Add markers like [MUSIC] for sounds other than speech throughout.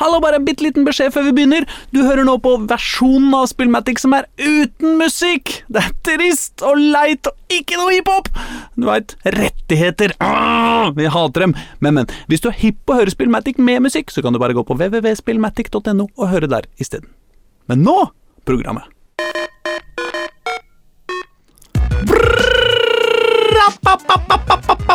Hallo, bare en bitte liten beskjed før vi begynner. Du hører nå på versjonen av Spillmatic som er uten musikk. Det er trist og leit og ikke noe hiphop. Du veit, rettigheter. Ah, vi hater dem. Men, men, hvis du er hipp på å høre Spillmatic med musikk, så kan du bare gå på www.spillmatic.no og høre der isteden. Men nå programmet. Pow,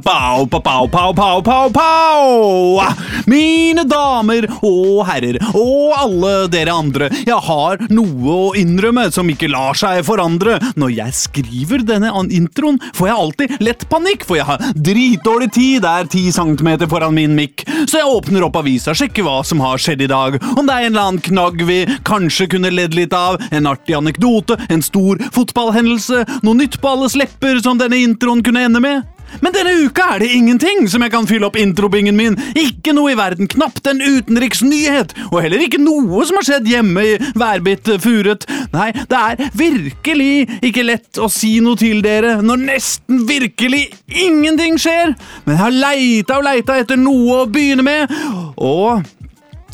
pow, pow, pow, pow, pow, pow! Mine damer og herrer, og alle dere andre, jeg har noe å innrømme som ikke lar seg forandre. Når jeg skriver denne introen, får jeg alltid lett panikk, for jeg har dritdårlig tid, det er ti centimeter foran min mikk. Så jeg åpner opp avisa, sjekker hva som har skjedd i dag, om det er en eller annen knagg vi kanskje kunne ledd litt av, en artig anekdote, en stor fotballhendelse, noe nytt på alles lepper som denne introen kunne ende med. Men denne uka er det ingenting som jeg kan fylle opp introbingen min. Ikke noe i verden, knapt en utenriksnyhet, og heller ikke noe som har skjedd hjemme i værbitt furet. Nei, det er virkelig ikke lett å si noe til dere når nesten virkelig ingenting skjer. Men jeg har leita og leita etter noe å begynne med, og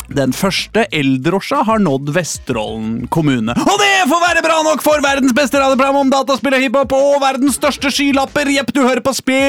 den første eldrosja har nådd Vesterålen kommune. Og det får være bra nok for verdens beste radioprogram om dataspill og hiphop og verdens største skylapper. Jepp, du hører på Spillmatic,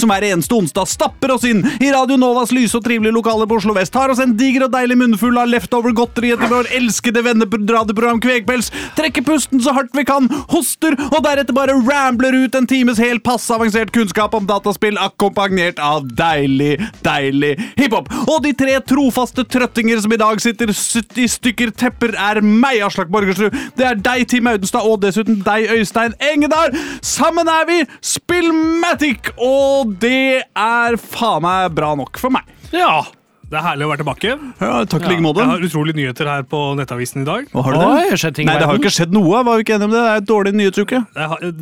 som hver eneste onsdag stapper oss inn i Radio Novas lyse og trivelige lokaler på Oslo Vest. Tar oss en diger og deilig munnfull av leftover godteri etter vår elskede venneradioprogram Kvegpels. Trekker pusten så hardt vi kan, hoster, og deretter bare rambler ut en times helt passe avansert kunnskap om dataspill, akkompagnert av deilig, deilig hiphop. Og de tre trofaste trøttinger som i dag sitter 70 stykker tepper, er meg, Aslak Borgersrud. Det er deg, Team Audenstad, og dessuten deg, Øystein Engedal. Sammen er vi Spillmatic, og det er faen meg bra nok for meg. Ja, det er herlig å være tilbake. Ja, takk i like måte. Jeg har utrolige nyheter her på Nettavisen i dag. Hva har du det? Oi, ting Nei, det har jo ikke skjedd noe. Var vi ikke enige om det? Det er et dårlig nyhetsuke.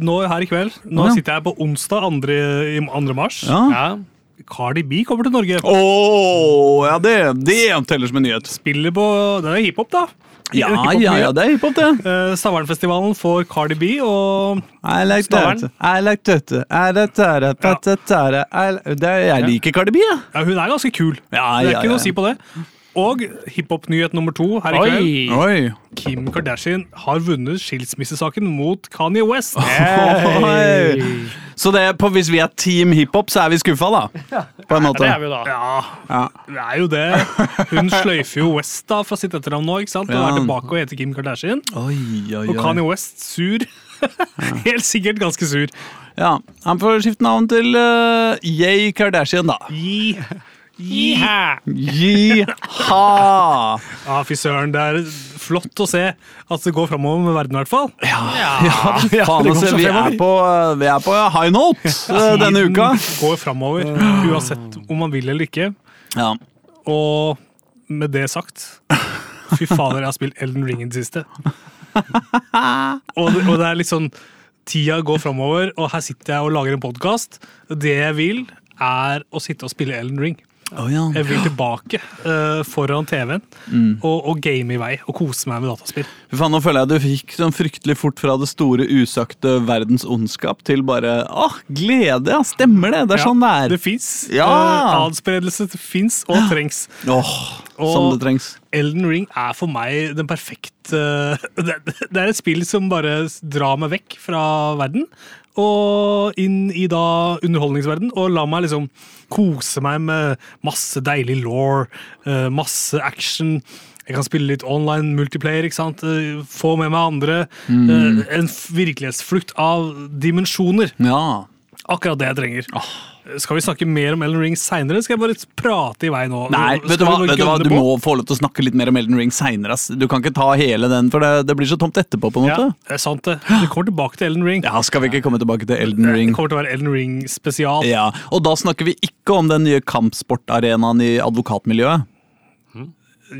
Nå her i kveld, nå Ja. sitter jeg på onsdag 2. mars. 2. mars. Ja. Ja. Cardi B kommer til Norge. Åh, ja, det, det teller som en nyhet. Spiller på Det er hiphop, da. Ja, ja, ja, det er hiphop, det. Eh, Stavernfestivalen får Cardi B, og I like Stavern. that. I like that. I like. I li- det Jeg liker Cardi B, jeg. ja, hun er ganske kul. Ja, det er ikke noe å si på det. Og hiphop-nyhet nummer to her i kveld. Oi! Kim Kardashian har vunnet skilsmissesaken mot Kanye West. Hey. Så det, er på, hvis vi er team hiphop, så er vi skuffa, da. På en måte. Det er vi da. Ja, Ja. det er jo det. Hun sløyfer jo West da fra sitt etternavn nå, ikke sant? Og Ja. er tilbake og heter Kim Kardashian. Oi, oi, Og Kanye West sur. [LAUGHS] Helt sikkert ganske sur. Ja, Han får skifte navn til uh, Yay Kardashian, da. Gi. Jiha. Jiha! Ja, fy søren. Det er flott å se at det går framover med verden, i hvert fall. Ja, ja. Ja, faen, det går altså, vi, er på, uh, vi er på high note ja, denne uka. Går framover, uansett om man vil eller ikke. Ja. Og med det sagt Fy fader, jeg har spilt Elden Ring i det siste. Og det, og det er litt sånn Tida går framover, og her sitter jeg og lager en podkast. Det jeg vil, er å sitte og spille Elden Ring. Å, ja. Jeg vil tilbake uh, foran TV-en og, og game i vei og kose meg med dataspill. Fy faen, Nå føler jeg du fikk sånn fryktelig fort fra det store usagte verdens ondskap til bare åh, glede. Ja, stemmer det? Det er Ja, sånn det er. Det fins. Ja. adspredelse fins og trengs. Oh, Og- som det trengs. Elden Ring er for meg den perfekte [LAUGHS] Det det er et spill som bare drar meg vekk fra verden. Og inn i da underholdningsverden, og la meg liksom kose meg med masse deilig law, eh, masse action. Jeg kan spille litt online multiplayer, ikke sant? Eh, få med meg andre. Mm. En virkelighetsflukt av dimensjoner. Ja. Akkurat det jeg trenger. Skal vi snakke mer om Elden Ring seinere? Skal jeg bare prate i vei nå? Nei, vet du hva? Vet du, hva? du må få lov til å snakke litt mer om Elden Ring seinere. Du kan ikke ta hele den, for det, det blir så tomt etterpå. på en måte. Ja, det er sant det. Vi kommer tilbake til Elden Ring. Ja, Skal vi ikke komme tilbake til Elden Ring? Det kommer til å være Elden Ring spesial. Ja, Og da snakker vi ikke om den nye kampsportarenaen i advokatmiljøet.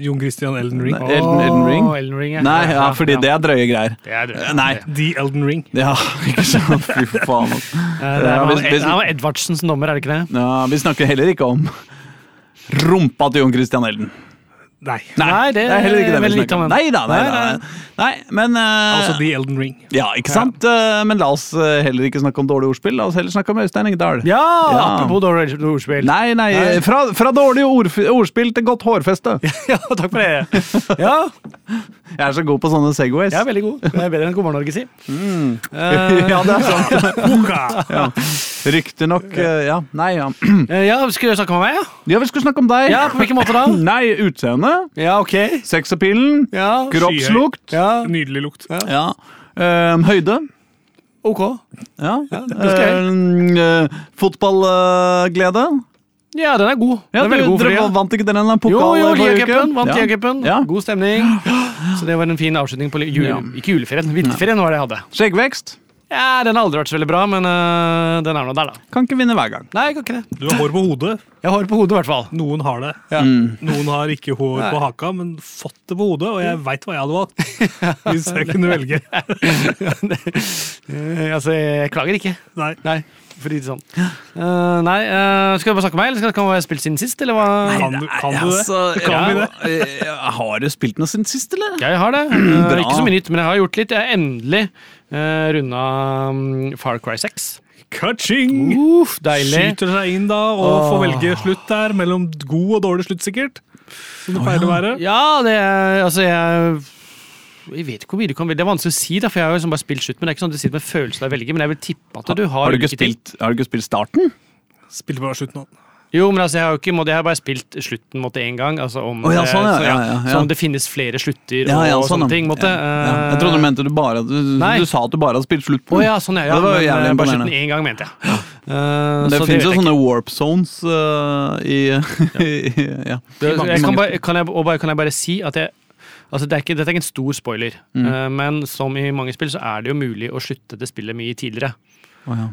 Jon Christian Elden Ring. Nei. Elden- Elden Ring? Elden Ring ja. Nei, ja, fordi det er drøye greier. Det er drøye. Nei. [LAUGHS] The Elden Ring. Ja, [LAUGHS] ikke sant? Fy faen. Eh, Det var Edvardsens dommer, er det ikke det? Ja, vi snakker heller ikke om rumpa til Jon Christian Elden. Nei. Nei, det er heller ikke det vi snakker om. Nei da, nei, Nei, nei. nei. men uh, Altså The Elden Ring. Ja, ikke sant? Eh, Men la oss eh, heller ikke snakke om dårlige ordspill. La oss heller snakke om Øystein Engdahl. Ja, Ja. apropos dårlig ordspill. Nei, nei, Nei. Fra, fra dårlig ord, ordspill til godt hårfeste. [LAUGHS] Ja, takk for det. Ja, [LAUGHS] Jeg er så god på sånne Segways. jeg er veldig god. Jeg er bedre enn God morgen Norge, si. [LAUGHS] ja, det er sant. Boka! Ja. Riktignok uh, Ja, nei, ja. [CLEARS THROAT] Eh, Ja, Skulle du snakke med meg, ja? Ja, vi skulle snakke om deg. Ja, På hvilken måte da? [LAUGHS] Nei, utseende. Ja, ok. Sexappealen. Ja, Kroppslukt. ja Nydelig lukt. Ja. Eh, høyde. ok. Ja. ja uh, Eh, Fotballglede. Ja, den er god. Ja, den er veldig god for dere vant ikke dere en pokal Jo, jo. Vant Ja. Ja. God stemning. [GASPS] Så det var en fin avslutning på jul... Ja. Ikke juleferien, vinterferien var det jeg hadde. Skjeggvekst. Ja, Den har aldri vært så veldig bra, men øh, den er nå der, da. Kan ikke vinne hver gang. Nei, jeg kan ikke det. Du har hår på hodet. Jeg har hår på hodet, i hvert fall. Noen har det. Ja. Noen har ikke hår Nei. på haka, men fått det på hodet. Og jeg veit hva jeg hadde valgt. Hvis jeg kunne velge. [LAUGHS] Altså, jeg klager ikke. Nei. Nei, sånn. Uh, nei, uh, Skal du bare snakke med meg, eller skal du hva jeg spilt siden sist? eller hva? Kan du, kan du det? Du Kan vi ja, det? eh, Har du spilt noe siden sist, eller? Jeg har det. Uh, ikke så mye nytt, men jeg har gjort litt. Jeg har endelig runda um, Far Cry 6. Catching! Uff, deilig. Skyter seg inn da og Åh. får velge slutt der, mellom god og dårlig slutt, sikkert. Som det pleier å være. Ja, det er Altså, jeg jeg vet ikke hvor mye du kan velge. Det er vanskelig å si, da, for jeg har jo liksom bare spilt slutt. Men det er ikke sånn at du sitter med følelsen av å velge, men jeg vil tippe at du har Har du ikke spilt, har du ikke spilt starten? Spilte bare slutt nå. Jo, men altså, jeg har jo ikke, jeg har bare spilt slutten måtte én gang. Altså om, oh, ja, sånn, ja, så, ja. Så om det finnes flere slutter og sånn, sånne ting. Måtte, Ja, ja. eh, Jeg trodde du mente du bare du, du sa at du bare hadde spilt slutten. Oh, ja, sånn ja. Det var men, eh, bare imponerende. slutten én gang, mente jeg. Eh, Men Det finnes jo sånne warp zones uh, i, [LAUGHS] i Ja. Det, jeg kan bare, kan, jeg, bare, kan jeg bare si at jeg Altså det er ikke, Dette er ikke en stor spoiler, Mm. uh, men som i mange spill så er det jo mulig å slutte det spillet mye tidligere. Oh, ja.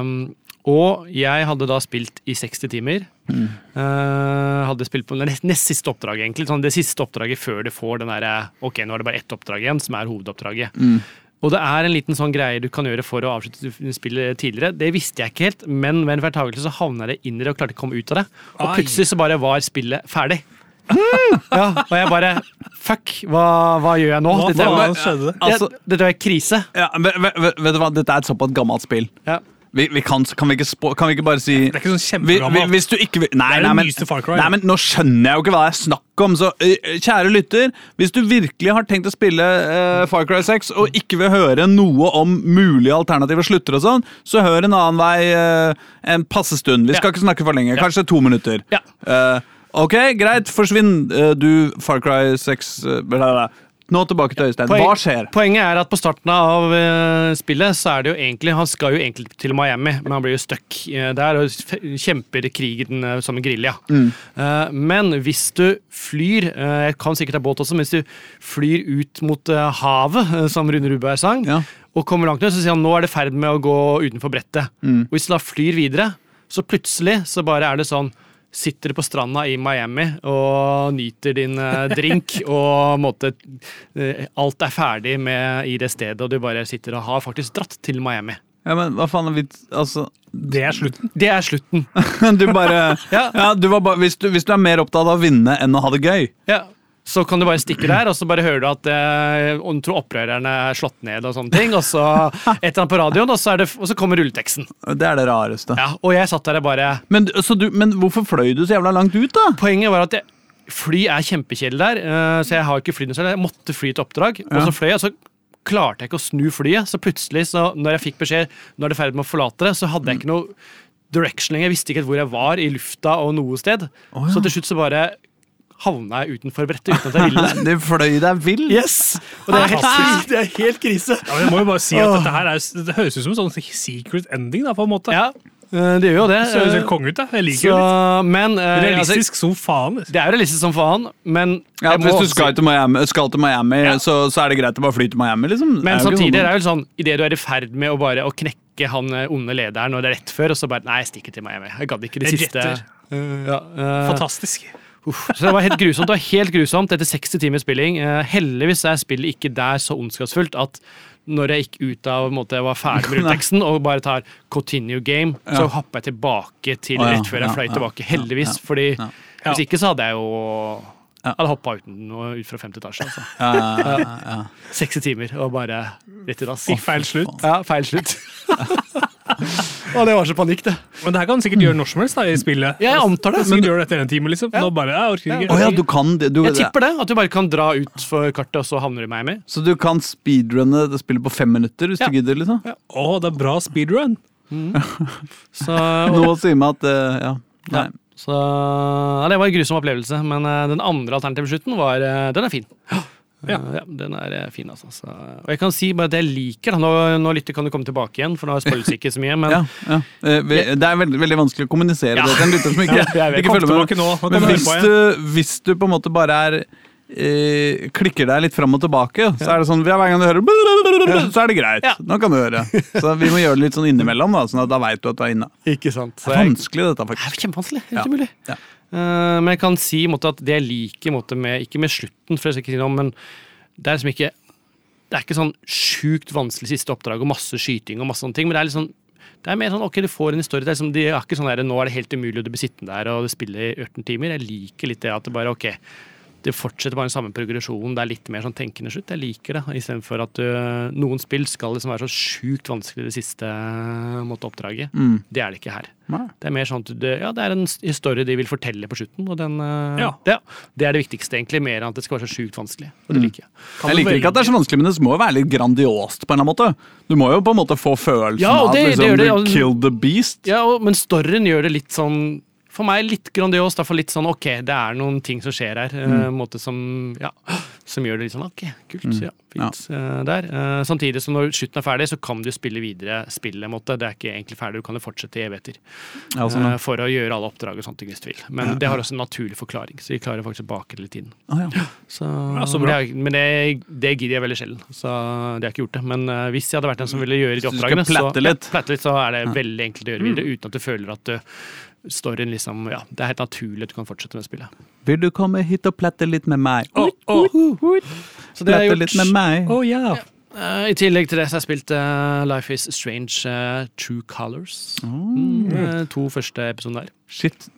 Um, og jeg hadde da spilt i 60 timer. Mm. Uh, hadde spilt på nest, nest siste oppdrag, egentlig. Sånn det siste oppdraget før du får den derre Ok, nå er det bare ett oppdrag igjen, som er hovedoppdraget. Mm. Og det er en liten sånn greie du kan gjøre for å avslutte spillet tidligere. Det visste jeg ikke helt, men ved en feiltagelse så havna jeg inn i det og klarte ikke å komme ut av det. Og Ai. plutselig så bare var spillet ferdig. [LAUGHS] Ja, og jeg bare Fuck, hva, hva gjør jeg nå? Hva, Dette, hva er- Altså- det, dette krise. Ja, vet, vet, vet du hva, Dette er et såpass gammelt spill. Ja. Vi, vi kan, kan, vi spå, kan vi ikke bare si Det er ikke sånn kjempegammelt. Hvis du ikke vil Nei, nei, men, nei, men nå skjønner jeg jo ikke hva det er snakk om. Så kjære lytter, hvis du virkelig har tenkt å spille uh, Far Cry 6 og ikke vil høre noe om mulige alternative slutter og sånn, så hør en annen vei uh, en passe stund. Vi skal Ja. ikke snakke for lenge. Kanskje to minutter. Ja. Uh, ok, greit. Forsvinn, du Far Cry 6 uh. Nå tilbake til Øystein. Poen, Hva skjer? Poenget er at på starten av uh, spillet så er det jo egentlig Han skal jo egentlig til Miami, men han blir jo stuck uh, der og kjemper krigen uh, som en gerilja. Eh, men hvis du flyr Jeg kan sikkert ha båt også, men hvis du flyr ut mot havet, som Rune Rubberg sang, Ja. og kommer langt ned, så sier han nå er det i ferd med å gå utenfor brettet. Og hvis du da flyr videre, så plutselig så bare er det sånn Sitter på stranda i Miami og nyter din eh, drink, [LAUGHS] og måte, eh, alt er ferdig med, i det stedet, og du bare sitter og har faktisk dratt til Miami. Ja, men hva faen er vi Altså Det er slutten. Det er slutten. [LAUGHS] Du bare Ja. Ja, du var bare, hvis, du, hvis du er mer opptatt av å vinne enn å ha det gøy Ja. Så kan du bare stikke der, og så bare hører du at eh, tror opprørerne er slått ned, og sånne ting, og så et eller annet på radioen, og så, er det, og så kommer rulleteksten. Det er det rareste. Ja, og jeg satt der og bare Men, så du, men hvorfor fløy du så jævla langt ut, da? Poenget var at jeg, fly er kjempekjedelig der, uh, så jeg har ikke flydd selv, Jeg måtte fly til oppdrag, og så fløy jeg. så klarte jeg ikke å snu flyet, så plutselig, så når jeg fikk beskjed nå er det ferdig med å forlate det, så hadde jeg ikke noe direction lenger. Jeg visste ikke hvor jeg var i lufta og noe sted. Så til slutt så bare havna jeg utenfor brettet uten at jeg ville. [LAUGHS] Du fløy deg vill. Yes! Og det er helt, det er helt krise. Ja, men jeg må jo bare si at dette her er, det høres ut som en sånn secret ending, da, på en måte. Ja, eh, det gjør jo det. Det ser konge ut, da. Jeg liker Så, litt. men altså, Realistisk som faen. liksom. det er jo realistisk som faen, men Ja, hvis du skal til Miami, skal til Miami Ja. så, så er det greit å bare fly til Miami, liksom. Men samtidig sånn- er det vel sånn idet du er i ferd med å bare å knekke han eh, onde lederen, og det er rett før, og så bare Nei, jeg stikker til Miami. Jeg gadd ikke det siste. Uh, ja, uh, Fantastisk. Uff. Så det var helt grusomt. Det var helt grusomt etter 60 timer spilling. Uh, heldigvis er spillet ikke der så ondskapsfullt at når jeg gikk ut av på måte, jeg var ferdig med [LAUGHS] rulleteksten og bare tar 'continue game', så Ja. hopper jeg tilbake til rett før jeg fløy tilbake. Heldigvis. fordi hvis ikke så hadde jeg jo ja. hadde hoppa ut, ut fra femte etasje. Altså. Ja, ja, ja, ja. 60 timer og bare rett i dass. Feil slutt. Ja, feil slutt. [LAUGHS] [LAUGHS] og det var så panikk, det. Men det her kan du sikkert gjøre når som helst da, i spillet. Ja, jeg antar det. Du gjør det etter en time, liksom. Ja. Nå bare, jeg orker ikke. Oh, ja, du kan det. Du, Jeg tipper det. At du bare kan dra ut for kartet, og så havner du i Miami. Så du kan speedrunne det spillet på fem minutter hvis Ja. du gidder? liksom? Å, det er bra speedrun. [LAUGHS] Så, og, Noe sier meg at uh, ja. Nei. ja. så ja, Det var en grusom opplevelse, men uh, den andre alternative slutten var uh, Den er fin. [GASPS] Ja. Eh, ja, den er eh, fin, altså. Så, og jeg kan si bare at jeg liker. Nå, nå lytter kan du komme tilbake igjen, for nå spoiles ikke så mye. Men [LAUGHS] Ja, ja. Eh, Det er veldig, veldig vanskelig å kommunisere Ja. det til en lytter som ikke, [LAUGHS] ikke følger med. nå. Men hvis du, hvis du på en måte bare er eh, klikker deg litt fram og tilbake, så er det sånn hver gang du hører så er det greit. Nå kan du høre. Så vi må gjøre det litt sånn innimellom, da, sånn at da veit du at du er inne. ikke sant. Det er vanskelig, dette, faktisk. det er kjempevanskelig. Helt umulig. Ja. Eh, men jeg kan si måte, at det jeg liker måte, med, Ikke med slutten, for jeg skal ikke si noe om, men det er liksom ikke Det er ikke sånn sjukt vanskelig siste oppdrag og masse skyting og masse sånne ting, men det er litt sånn det er mer sånn, ok, du får en historie, det er, liksom, det er ikke sånn der, nå er det helt umulig, og du blir sittende der og du spiller i 18 timer. Jeg liker litt det at det bare, ok, det fortsetter bare den samme progresjonen, det er litt mer sånn tenkende slutt. Jeg liker det, istedenfor at du, noen spill skal liksom være så sjukt vanskelig det siste måte, oppdraget. Mm. Det er det ikke her. Nei. Det er mer sånn at det, ja, det er en historie de vil fortelle på slutten, og den, Ja. det, det er det viktigste, egentlig, mer enn at det skal være så sjukt vanskelig. Og det liker jeg. Jeg liker ikke at det er så vanskelig, men det må jo være litt grandiost på en eller annen måte. Du må jo på en måte få følelsen Ja, det, av det- det liksom, det, du og- killed the beast. Ja, og, men storyen gjør det litt sånn for meg litt grandios. Derfor litt sånn ok, det er noen ting som skjer her. Mm. eh, en måte som, ja, [GASPS] som gjør det litt sånn ok, kult. Ja, fint ja. der. Eh, samtidig som når slutten er ferdig, så kan du spille videre spillet. måte. Det er ikke egentlig ferdig, du kan jo fortsette i evigheter. Ja, sånn, ja. eh, for å gjøre alle oppdrag og hvis du vil. Men det har også en naturlig forklaring, så vi klarer faktisk å bake det litt inn. Ah, ja. Så, Ja, så det, er- men det, det gidder jeg veldig sjelden, så det har jeg ikke gjort det. Men eh, hvis jeg hadde vært den som ville gjøre de oppdragene, så, litt. Ja, litt, så er det veldig enkelt å gjøre videre, uten at du føler at du, storyen liksom Ja, det er helt naturlig at du kan fortsette med spillet. Vil du komme hit og plette litt med meg? Oh, oh, oh. Så det jeg litt med meg? å, ja. Uh, I tillegg til det så har jeg spilt uh, Life Is Strange uh, True Colors. Mm, to første episoder der. Shit.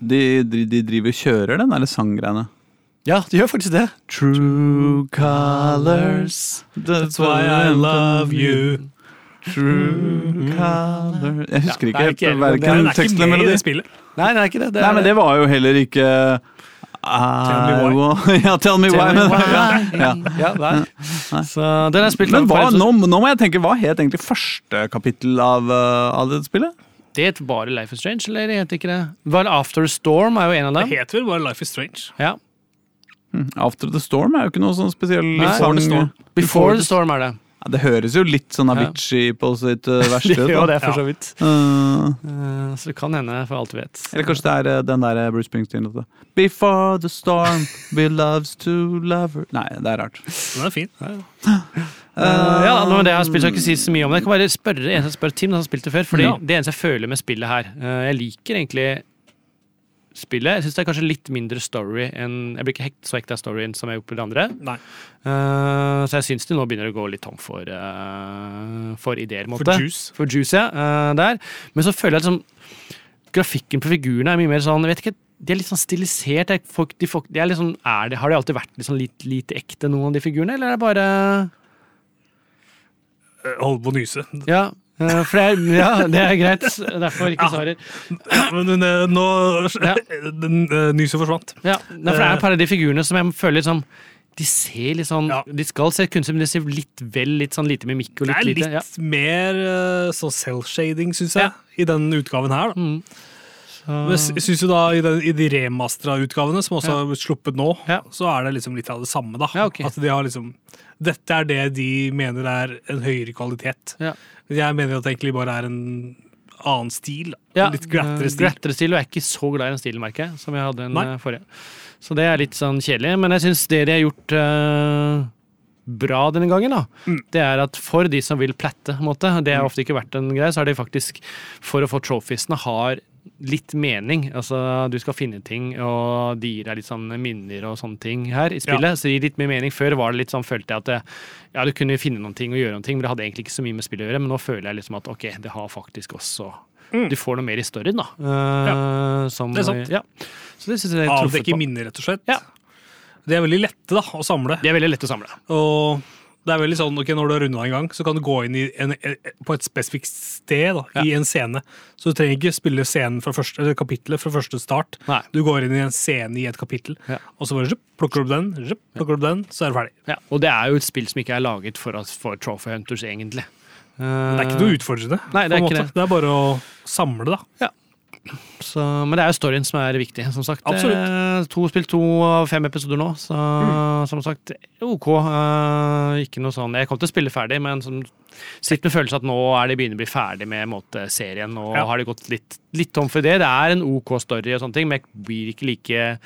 De, de, de driver og kjører den derre sanggreiene. Ja, de gjør faktisk det. True colors That's why I love you. True color Jeg husker er ikke helt verken er tekst eller melodi. Nei, det er ikke det. det Nei, er, men det var jo heller ikke Tell me why. [LAUGHS] Ja, tell me why. [LAUGHS] Ja, ja. Ja, nei. Så den er spilt Men hva, nå, nå må jeg tenke, hva het egentlig første kapittel av, uh, av det spillet? Det het bare Life is Strange, eller det het ikke det? Var After Storm er jo en av dem. Det heter vel bare Life is Strange. Ja. After the Storm er jo ikke noe sånn spesiell Before the Storm. Before the Storm er det. Det høres jo litt sånn Avicii på sitt uh, [LAUGHS] verste ut. Jo, det er for så vidt. Uh, uh, så det kan hende, for alt vi vet. eller kanskje det er den der Bruce Springsteen-låta. Before the storm, we loves to love her Nei, det er rart. Den er fin. Ja, ja, [LAUGHS] nå, det jeg har spilt, skal ikke si så mye om det. Jeg kan bare spørre en som spør Tim, som har spilt det før. Fordi Ja. Det eneste jeg føler med spillet her eh, Jeg liker egentlig spillet. Jeg syns det er kanskje litt mindre story enn Jeg blir ikke hekt, så hekta av storyen som jeg gjort på det andre. Nei. Uh, så jeg syns de nå begynner å gå litt tom for, uh, for ideer. Måte. For juice. For juice, ja. Uh, der. Men så føler jeg at liksom, grafikken på figurene er mye mer sånn jeg vet ikke, De er litt sånn stilisert. Jeg, folk, de, folk, de er litt sånn, er det, har de alltid vært litt sånn litt, lite ekte, noen av de figurene, eller er det bare Holder Hold på å nyse. Ja, for det er, ja, det er greit. Derfor ikke Ja. svarer. Men eh, nå Ja. Eh, nyset forsvant. Ja, for det er et par av de figurene som jeg føler liksom De ser litt sånn Ja. De skal se kunstig, men de ser litt vel litt sånn lite mimikk og Det er litt lite. Ja. mer eh, sånn self-shading, syns jeg, Ja. i den utgaven her. da. Mm. Men jeg syns jo da i, den, i de remastera utgavene, som også har blitt sluppet nå, Ja. så er det liksom litt av det samme. da. Ja, okay. At de har liksom Dette er det de mener er en høyere kvalitet. Ja. Jeg mener at det egentlig bare er en annen stil. Ja, Litt glattere eh, stil. glattere stil, og jeg er ikke så glad i den stilen, merker jeg, som jeg hadde den Nei. eh, forrige. Så det er litt sånn kjedelig. Men jeg syns det de har gjort uh, bra denne gangen, da, Mm. det er at for de som vil platte, måte, det har ofte ikke vært en greie, så har de faktisk, for å få trophiesene, har litt mening. Altså, du skal finne ting, og de gir deg litt sånn minner og sånne ting her i spillet. Så det gir litt mer mening. Før var det litt sånn, følte jeg at det, ja, du kunne finne noen ting og gjøre noen ting, men det hadde egentlig ikke så mye med spillet å gjøre. Men nå føler jeg liksom at ok, det har faktisk også Mm. Du får noe mer i storyen, da. Ja, som, det er sant. Ja. Så det synes jeg er truffet Avdekke minner, rett og slett. Ja. De er veldig lette da, å samle. Det er veldig lett å samle. Og det er veldig sånn, ok, Når du har runda en gang, så kan du gå inn i en, på et spesifikt sted da, i en scene. Så du trenger ikke spille scenen fra første, eller kapittelet fra første start. Nei. Du går inn i en scene i et kapittel, Ja. og så bare plukker du opp den, plukker du opp den, så er du ferdig. Ja. Og det er jo et spill som ikke er laget for, for Trophy Hunters, egentlig. Det er ikke noe utfordrende. Nei, det er ikke det. det er bare å samle, da. Så, men det er jo storyen som er viktig, som sagt. Absolutt. Eh, To, spilt to av fem episoder nå, så som sagt, ok. Uh, ikke noe sånn Jeg kom til å spille ferdig, men som, sitter med følelsen at nå er de begynner å bli ferdig med måte, serien. Nå Ja. har de gått litt, litt tom for det. Det er en ok story, og sånne ting, men jeg blir ikke like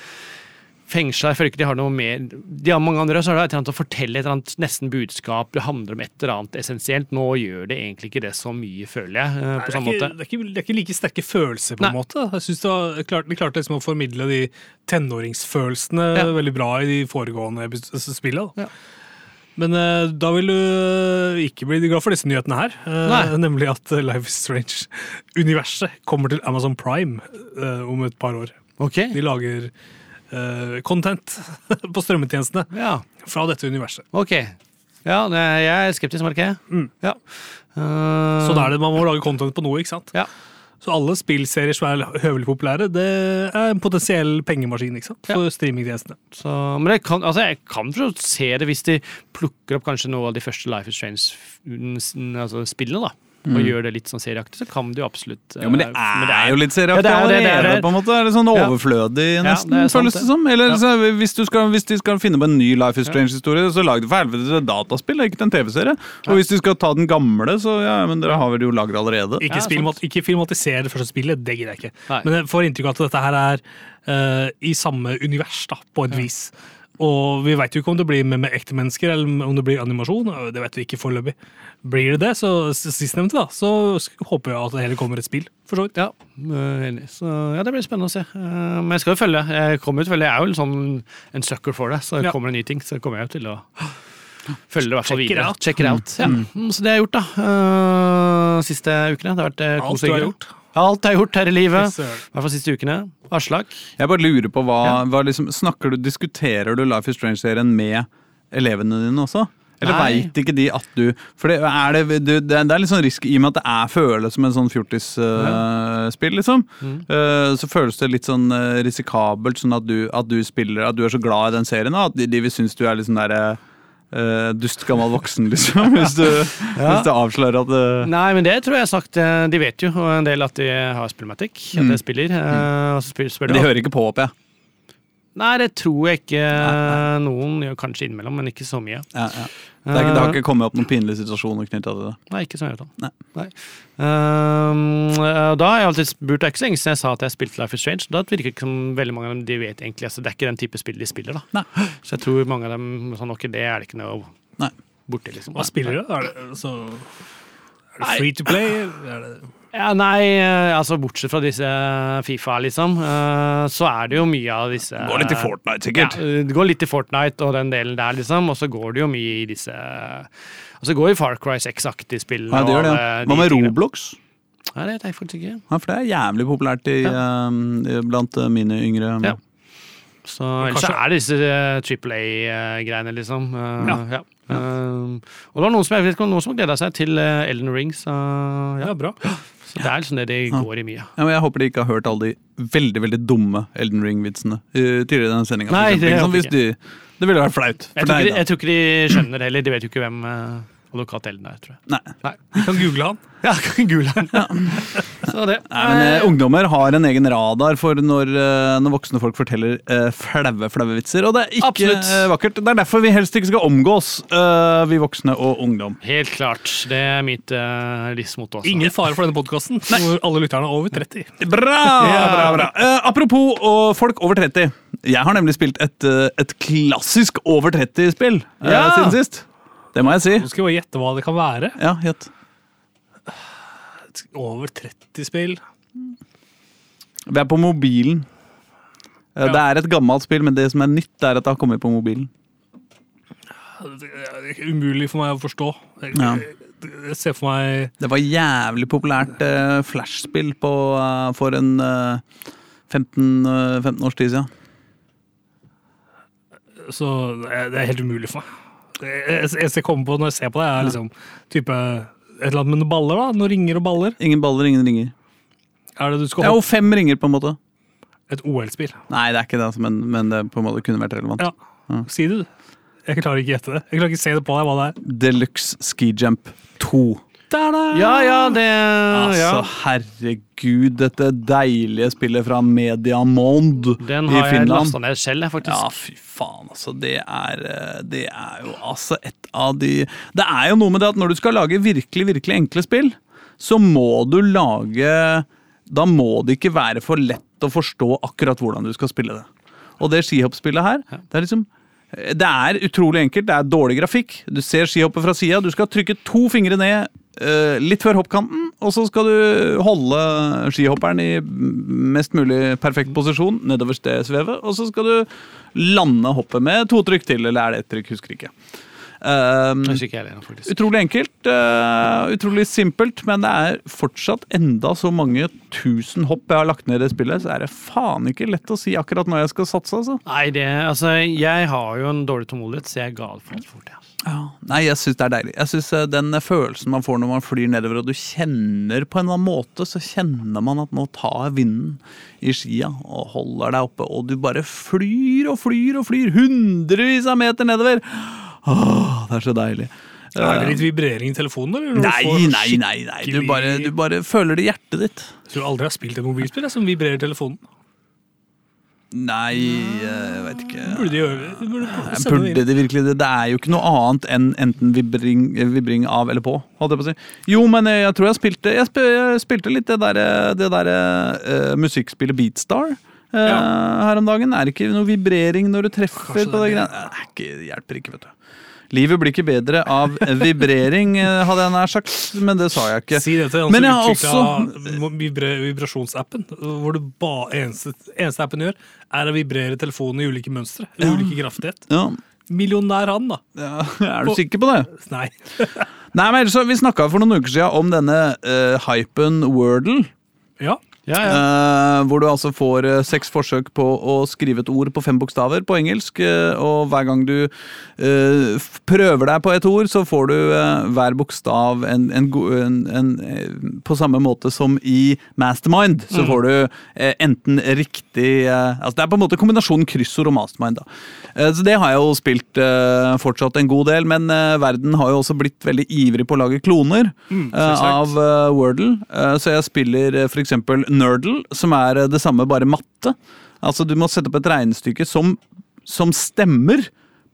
fengsla. Føler ikke de har noe mer De har mange andre, så er det et eller annet å fortelle et eller annet nesten budskap. Det handler om et eller annet essensielt. Nå gjør det egentlig ikke det så mye, føler jeg. eh, Nei, på samme måte. det, er ikke, det er ikke like sterke følelser, på en måte. Jeg synes det var, klart, De klarte liksom å formidle de tenåringsfølelsene Ja. veldig bra i de foregående spillene. Ja. Men eh, da vil du ikke bli glad for disse nyhetene her. eh, Nei. [LAUGHS] nemlig at eh, Life is Strange-universet kommer til Amazon Prime eh, om et par år. Okay. De lager eh, content [LAUGHS] på strømmetjenestene Ja. fra dette universet. Ok. Ja, jeg er skeptisk, merker jeg. Mm. Ja. Uh... Så da er det man må lage content på noe, ikke sant? Ja. Så alle spillserier som er høvelig populære, det er en potensiell pengemaskin ikke sant? for streamingtjenestene. så, men jeg kan, altså jeg kan se det hvis de plukker opp kanskje noe av de første Life is Strange-spillene, altså da. Og gjør det litt sånn serieaktig, så kan du jo absolutt Ja, men det eh, er jo litt Ja, serieaktig det er det, det er allerede, på en måte. Er det sånn overflødig, Ja, nesten, det er føles det det. som? Eller Ja. så, hvis, du skal, hvis de skal finne på en ny Life is Strange-historie, så lag det for helvete et dataspill, ikke en TV-serie. Og hvis de skal ta den gamle, så ja, men dere har vel jo lagd allerede. Ikke, Ja, spillmat- ikke filmatisere det første spillet, det gidder jeg ikke. Nei. Men jeg får inntrykk av at dette her er uh, i samme univers, da, på et vis. Og vi veit jo ikke om det blir med, med ekte mennesker, eller om det blir animasjon. Det vet vi ikke foreløpig. Blir det det, så sistnevnte, da, så håper jeg at det heller kommer et spill. For så vidt. Ja, eh, enig. Så ja, det blir spennende å se. Eh, Men jeg skal jo følge. Jeg kommer jo til å følge. Jeg er jo sånn en sucker for det, så Ja. kommer det nye ting, så kommer jeg jo til å følge det i hvert fall Check videre. Check it out. Ja. Mm, Så det har jeg gjort, da. eh, Siste ukene. Det har vært eh, Alt du har gjort. Alt jeg har gjort her i livet. I hvert fall siste ukene. Aslak. Jeg bare lurer på hva, Ja. hva liksom, snakker du, Diskuterer du Life is Strange-serien med elevene dine også? Eller veit ikke de at du For det er, det, det er det er litt sånn risk i og med at det er føles som en sånn fjortisspill, liksom. Eh, så føles det litt sånn eh, risikabelt, sånn at du, at du spiller At du er så glad i den serien, at de, de vil synes du er litt sånn derre uh, dust gammel voksen, liksom. [LAUGHS] Hvis du, hvis du avslører at uh, Nei, men det tror jeg har sagt. eh, De vet jo en del at de har spillmatic. At jeg spiller. og så spør, spør De de, hører ikke på, håper jeg. Nei, det tror jeg ikke. Noen gjør kanskje innimellom, men ikke så mye. Ja, ja. Det, er ikke, det har ikke kommet opp noen pinlige situasjoner knytta til det. Nei, ikke som jeg vet om. Nei. Nei. Ehm, eh, da har jeg alltid spurt, det er ikke så lenge siden jeg sa at jeg spilte Life is Strange. Da virker det ikke som veldig mange av dem de vet egentlig, altså Det er ikke den type spill de spiller. da. Nei. Så jeg tror mange av dem sånn, ok, det er det ikke noe Nei. borti. liksom. Hva spiller du? Er det, så, er det free to play? Er det, Ja, nei, eh, altså bortsett fra disse Fifa, liksom, eh, så er det jo mye av disse Går litt i Fortnite, sikkert. Ja, det går litt i Fortnite og den delen der, liksom, og så går det jo mye i disse Og så går jo Far Cry 6-aktige spill. Ja, det gjør det. og Hva med tingene. Roblox? Nei, det vet jeg faktisk ikke. Ja, for det er jævlig populært i, eh, blant eh, mine yngre Ja. Så ellers så kanskje- er det disse eh, Triple A-greiene, liksom. Eh, Ja. ja. Uh, og det var noen som jeg vet ikke noen som gleda seg til Elden Ring, så, ja. ja, bra. [GASPS] så det er liksom det det går i mye. Ja, men jeg håper de ikke har hørt alle de veldig veldig dumme Elden Ring-vitsene uh, tidligere i denne sendinga. Det jeg de, det ville vært flaut. Jeg tror, ikke, da. jeg tror ikke de skjønner det heller. De vet jo ikke hvem uh, advokat Elden der, tror jeg. Nei. Nei. Vi kan google han. [LAUGHS] Ja, Gulen. Så det. Nei, men eh, Ungdommer har en egen radar for når, eh, når voksne folk forteller eh, flaue flaue vitser. Og det er ikke Absolutt. eh, vakkert. Det er derfor vi helst ikke skal omgås, eh, vi voksne og ungdom. Helt klart. Det er mitt uh, livsmotto også. Ingen fare for denne podkasten, hvor alle lytterne er over 30. [LAUGHS] Bra! bra, bra. Eh, apropos og folk over 30. Jeg har nemlig spilt et, eh, et klassisk over 30-spill Ja. siden sist. Det må jeg si. Nå skal jeg bare gjette hva det kan være. Ja, gjett. Over 30-spill. Vi er på mobilen. Eh, Ja. Det er et gammelt spill, men det som er nytt, er at det har kommet på mobilen. Det er umulig for meg å forstå. Jeg, Ja. jeg ser for meg Det var jævlig populært eh, flashspill på, eh, for, en, eh, 15, eh, 15 års tid siden. Så er- det er helt umulig for meg. Eneste jeg kommer på når jeg ser på det, er liksom type et eller annet med noen baller. da, Noen ringer og baller. Ingen baller, ingen ringer. Er det du skal Ja, og fem ringer, på en måte. et OL-spill? Nei, det er ikke det, altså, men, men det på en måte kunne vært relevant. Ja. Si det, du. Jeg klarer ikke å gjette det. Jeg klarer ikke å se det på deg hva det er. Deluxe Ski Jump 2. Da-da! Ja, ja, det Altså, herregud, dette deilige spillet fra Media Finland. Den har jeg lasta ned selv, faktisk. Ja, fy faen, altså. Det er, eh, det er jo altså et av de Det er jo noe med det at når du skal lage virkelig, virkelig enkle spill, så må du lage Da må det ikke være for lett å forstå akkurat hvordan du skal spille det. Og det skihoppspillet her, det er liksom det er utrolig enkelt. Det er dårlig grafikk. Du ser skihoppet fra sida. Du skal trykke to fingre ned litt før hoppkanten, og så skal du holde skihopperen i mest mulig perfekt posisjon nedover stedsvevet, og så skal du lande hoppet med to trykk til, eller er det ett trykk? Husker ikke. Um, ikke heller. Utrolig enkelt, Uh, utrolig simpelt, men det er fortsatt enda så mange tusen hopp jeg har lagt ned i det spillet, så er det faen ikke lett å si akkurat når jeg skal satse, altså. Nei, det, altså, jeg har jo en dårlig tålmodighet, så jeg ga det for litt fort. Ja. Nei, jeg syns det er deilig. Jeg synes eh, Den følelsen man får når man flyr nedover, og du kjenner på en eller annen måte, så kjenner man at nå tar vinden i skia og holder deg oppe, og du bare flyr og flyr og flyr hundrevis av meter nedover. Åh, det er så deilig. Er det litt vibrering i telefonen? Eller? Nei, nei, nei, nei. Du bare, du bare føler det i hjertet ditt. Jeg tror aldri jeg har spilt et mobilspill jeg, som vibrerer telefonen. Nei, jeg vet ikke. Burde de gjøre det? De Burde Nei, Burde det virkelig det? Det er jo ikke noe annet enn enten vibring, vibring av eller på. Holdt jeg på å si. Jo, men jeg tror jeg spilte Jeg, spilte litt det derre det der, uh, musikkspillet Beatstar. Eh, Ja. Her om dagen. Er det ikke noe vibrering når du treffer Kanskje på det greiene? Det er ikke, hjelper ikke, vet du. Livet blir ikke bedre av vibrering, eh, hadde jeg nær sagt, men det sa jeg ikke. Si det til han som utvikla vibra vibrasjonsappen. Hvor det eneste, eneste appen gjør, er å vibrere telefonen i ulike mønstre. Ja. ulike kraftighet. Ja, Millionær han, da. ja, er du sikker på det? Nei. Nei, men ellers Vi snakka for noen uker siden om denne uh, hypen Wordle. Ja. Ja, ja. Uh, hvor du altså får uh, seks forsøk på å skrive et ord på fem bokstaver på engelsk. Uh, og hver gang du prøver deg på et ord, så får du hver bokstav en, en, en, På samme måte som i Mastermind, så får du enten riktig altså Det er på en måte kombinasjonen kryssord og mastermind. da. Så det har jeg jo spilt fortsatt en god del, men verden har jo også blitt veldig ivrig på å lage kloner eh, av Wordle. Så jeg spiller uh, f.eks. Nerdle, som er eh, det samme, bare matte. Altså Du må sette opp et regnestykke som, som stemmer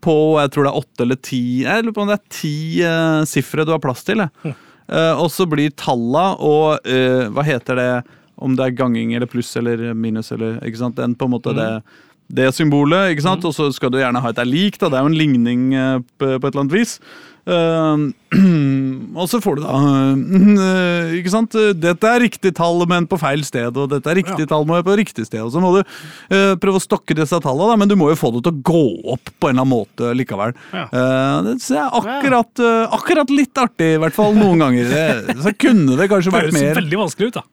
på jeg tror det er åtte eller ti Jeg lurer på om det er ti uh, sifre du har plass til. jeg. Uh, og så blir talla og uh, hva heter det Om det er ganging eller pluss eller minus eller ikke sant? Den på en måte det, det symbolet, ikke sant? Og så skal du gjerne ha et er lik, da. Det er jo en ligning uh, på, på et eller annet vis. Eh, [CLEARS THROAT] og så får du da uh, Ikke sant? Dette er riktig tall, men på feil sted. Og dette er riktig Ja. tall, men på riktig sted. Og så må du uh, prøve å stokke disse tallene, da, men du må jo få det til å gå opp på en eller annen måte likevel. Ja. Eh, det synes jeg er akkurat, akkurat litt artig, i hvert fall noen ganger. Det, så kunne det kanskje Det vært høres mer veldig vanskelig ut, da.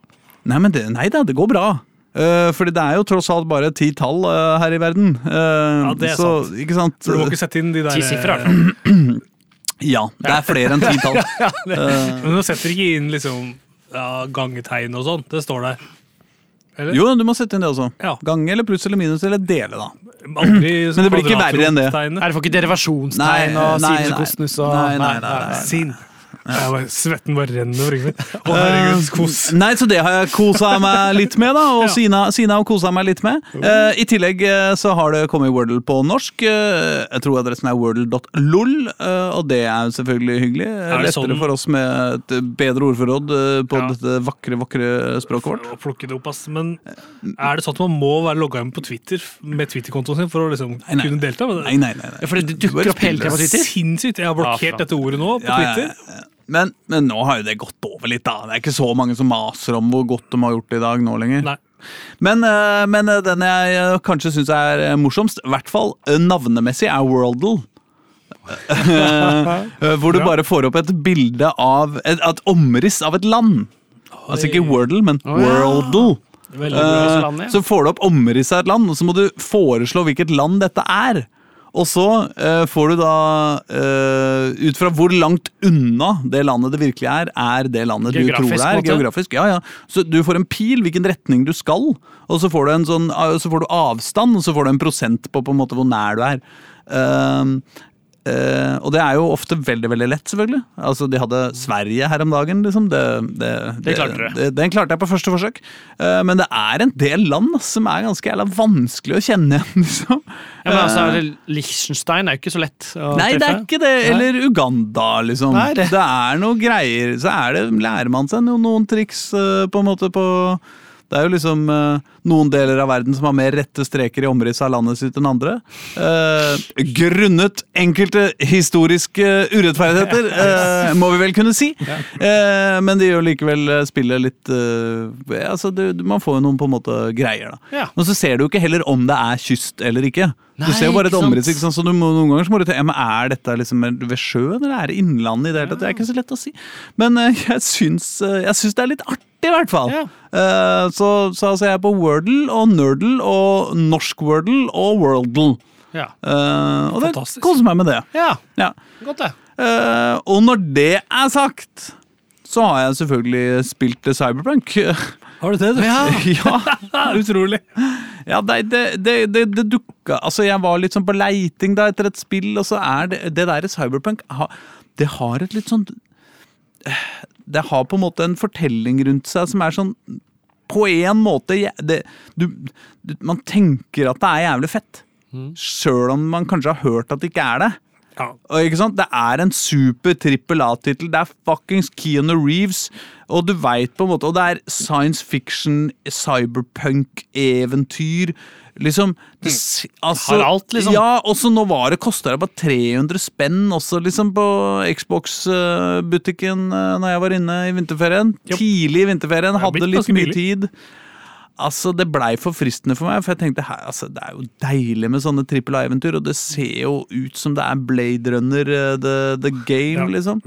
Nei, men det, nei da, det går bra. Uh, fordi det er jo tross alt bare ti tall uh, her i verden. Uh, Ja, det er så, sant. Ikke sant? Du må ikke sette inn de der Ti sifre, i hvert fall. Ja, det er flere enn ti tall. [LAUGHS] Men du setter ikke inn liksom ja, gangetegn og sånn. Det står der. Eller? Jo, du må sette inn det også. Ja. Gange eller pluss eller minus eller dele, da. Aldri [CLEARS THROAT] Men det blir ikke verre enn det. Er det for får ikke derivasjonstegn og nei, sinus nei. og kosinus og Nei, nei, nei, nei. Sinn. Jeg bare, svetten bare renner over ryggen min. Kos. Nei, så det har jeg kosa meg litt med, da. Og [LAUGHS] Ja. Sina, Sina har kosa meg litt med. Uh, I tillegg eh, så har det kommet Wordle på norsk. Uh, jeg tror adressen er wordle.lol, uh, og det er selvfølgelig hyggelig. Er Lettere sånn- for oss med et bedre ordforråd eh, på Ja. dette vakre, vakre språket vårt. Å plukke det opp, ass. Men er det sånn at man må være logga inn på Twitter med Twitter-kontoen sin for å liksom Nei, nei. kunne delta? med det? Nei, nei, nei. nei. Ja, for det dukker opp hele tida på Twitter. Sinnssykt! Jeg har blokkert Ja, dette ordet nå på Ja, ja, Twitter. Men, men nå har jo det gått over litt, da. Det er ikke så mange som maser om hvor godt de har gjort det i dag nå lenger. Nei. Men, eh, men eh, den jeg eh, kanskje syns er morsomst, i hvert fall navnemessig, er Worldle. [LAUGHS] Hvor du Ja. bare får opp et bilde av Et, et omriss av et land. Altså ikke Wordle, men oh, ja. Worldle. Land, ja. Så får du opp omriss av et land, og så må du foreslå hvilket land dette er. Og så eh, får du da eh, Ut fra hvor langt unna det landet det virkelig er, er det landet du tror det er. måte? Geografisk, ja, ja. Så du får en pil, hvilken retning du skal, og så får du, en sånn, eh, så får du avstand, og så får du en prosent på, på en måte hvor nær du er. Ehm, eh, og det er jo ofte veldig veldig lett, selvfølgelig. Altså, De hadde Sverige her om dagen. liksom. Det, det, Det klarte det, Den klarte jeg på første forsøk. Uh, men det er en del land som er ganske jævla vanskelig å kjenne igjen. [LAUGHS] liksom. Ja, men altså, Eh, Liechtenstein er jo ikke så lett å Nei, det er ikke det. Eller Uganda, liksom. Nei, det- er noe greier. Så er det, lærer man seg noen, noen triks uh, på en måte på Det er jo liksom eh, noen deler av verden som har mer rette streker i omrisset av landet sitt enn andre. Eh, grunnet enkelte historiske urettferdigheter, [LAUGHS] eh, må vi vel kunne si. Eh, men det gjør likevel eh, spillet litt eh, altså det, Man får jo noen på en måte greier, da. Men så ser du jo ikke heller om det er kyst eller ikke. Nei, du ser jo bare et omriss, ikke sant? så du må, noen ganger så må du tenke ja, men Er dette liksom ved sjøen, eller er det innlandet i det hele tatt? Det er ikke så lett å si. Men eh, [LAUGHS] jeg syns, eh, jeg syns det er litt artig, i hvert fall. Ja. Eh, så, så altså, jeg er på Wordle og Nerdle og Norsk Wordle og Worldle. Ja. Og det koser meg med det. ja, Ja. godt det. Og når det er sagt, så har jeg selvfølgelig spilt Cyberpunk. [LAUGHS] Har du det? du? ja. [LAUGHS] [LAUGHS] Utrolig. Ja, det, det, det, det dukka Altså, jeg var litt sånn på leiting da etter et spill, og så er det Det der Cyberpunk Det har et litt sånn Det har på en måte en fortelling rundt seg som er sånn På en måte det, du, Man tenker at det er jævlig fett. Sjøl om man kanskje har hørt at det ikke er det. Ja. Og ikke sant? Det er en super trippel A-tittel. Det er fuckings Keanu Reeves. Og du veit på en måte Og det er science fiction, cyberpunk-eventyr. Liksom det, altså, Har alt, liksom. Ja, og så nå var det kosta det bare 300 spenn også, liksom, på Xbox-butikken uh, når jeg var inne i vinterferien. Yep. Tidlig i vinterferien. Er Hadde litt mye tid. Altså, Det blei for fristende for meg, for jeg tenkte her, altså, det er jo deilig med sånne trippel A-eventyr, og det ser jo ut som det er Blade Runner uh, the, the game, Ja. liksom.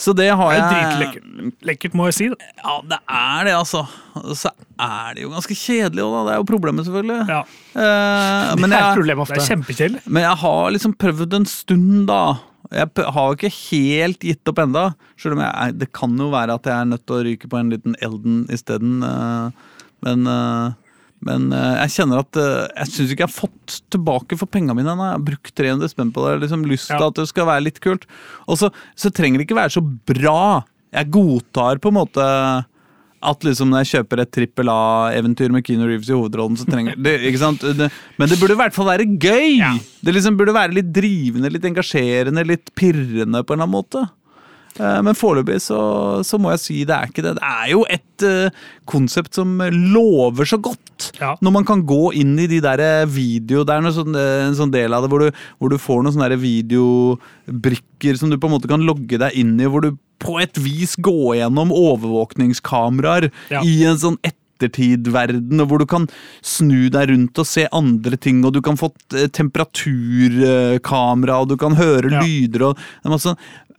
Så det har Det er jeg dritlekkert. Må jeg si. Da. Ja, det er det, altså. Og så er det jo ganske kjedelig òg, da. Det er jo problemet, selvfølgelig. Ja. Uh, men, det er et problem Det ofte. er kjempekjedelig. men jeg har liksom prøvd en stund, da. Jeg har jo ikke helt gitt opp enda, selv om jeg, det kan jo være at jeg er nødt til å ryke på en liten Elden isteden. eh, Men, eh, men eh, jeg kjenner at eh, jeg syns ikke jeg har fått tilbake for penga mine. Jeg har brukt 300 spenn på det. Liksom lyst til Ja. at det skal være litt kult. Og så, så trenger det ikke være så bra. Jeg godtar på en måte at liksom når jeg kjøper et trippel A-eventyr med Keanu Reeves i hovedrollen, så trenger det, ikke sant? Det, Men det burde i hvert fall være gøy! Ja. Det liksom burde være litt drivende, litt engasjerende, litt pirrende på en eller annen måte. Eh, Men foreløpig så, så må jeg si det er ikke det. Det er jo et eh, konsept som lover så godt. Ja. Når man kan gå inn i de der video Det er noe sånn, eh, en sånn del av det hvor du, hvor du får noen sånne videobrikker som du på en måte kan logge deg inn i, hvor du på et vis går gjennom overvåkningskameraer Ja. i en sånn ettertidverden, og hvor du kan snu deg rundt og se andre ting, og du kan få eh, temperaturkamera, og du kan høre Ja. lyder, og,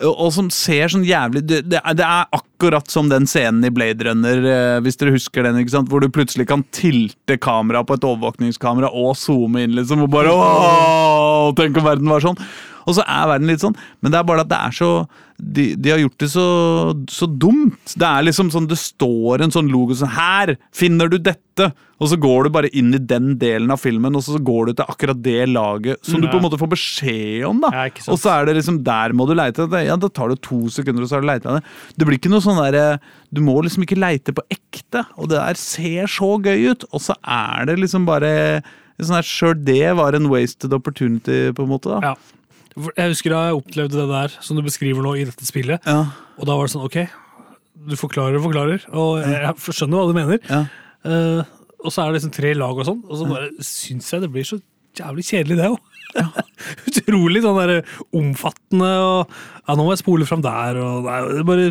og som ser sånn jævlig det, det, er, akkurat som den scenen i Blade Runner, eh, hvis dere husker den, ikke sant? hvor du plutselig kan tilte kamera på et overvåkningskamera og zoome inn, liksom, og bare Åh, Tenk om verden var sånn! Og så er verden litt sånn, men det er bare at det er så De, de har gjort det så, så dumt. Det er liksom sånn, det står en sånn logo sånn Her finner du dette! Og så går du bare inn i den delen av filmen, og så går du til akkurat det laget som du på en måte får beskjed om. da. Ja, og så er det liksom Der må du leite etter det. Ja, da tar det to sekunder, og så har du leita det. Det blir ikke noe sånn der Du må liksom ikke leite på ekte, og det der ser så gøy ut. Og så er det liksom bare sånn Sjøl det var en wasted opportunity, på en måte. da. Ja. Jeg husker da jeg opplevde det der som du beskriver nå i dette spillet. Ja. Og da var det sånn, ok, du forklarer og forklarer, og jeg skjønner hva du mener. Ja. Uh, og så er det liksom tre lag og sånn, og så bare syns jeg det blir så jævlig kjedelig, det òg. [LAUGHS] Utrolig sånn der omfattende og Ja, nå må jeg spole fram der, og nei, det bare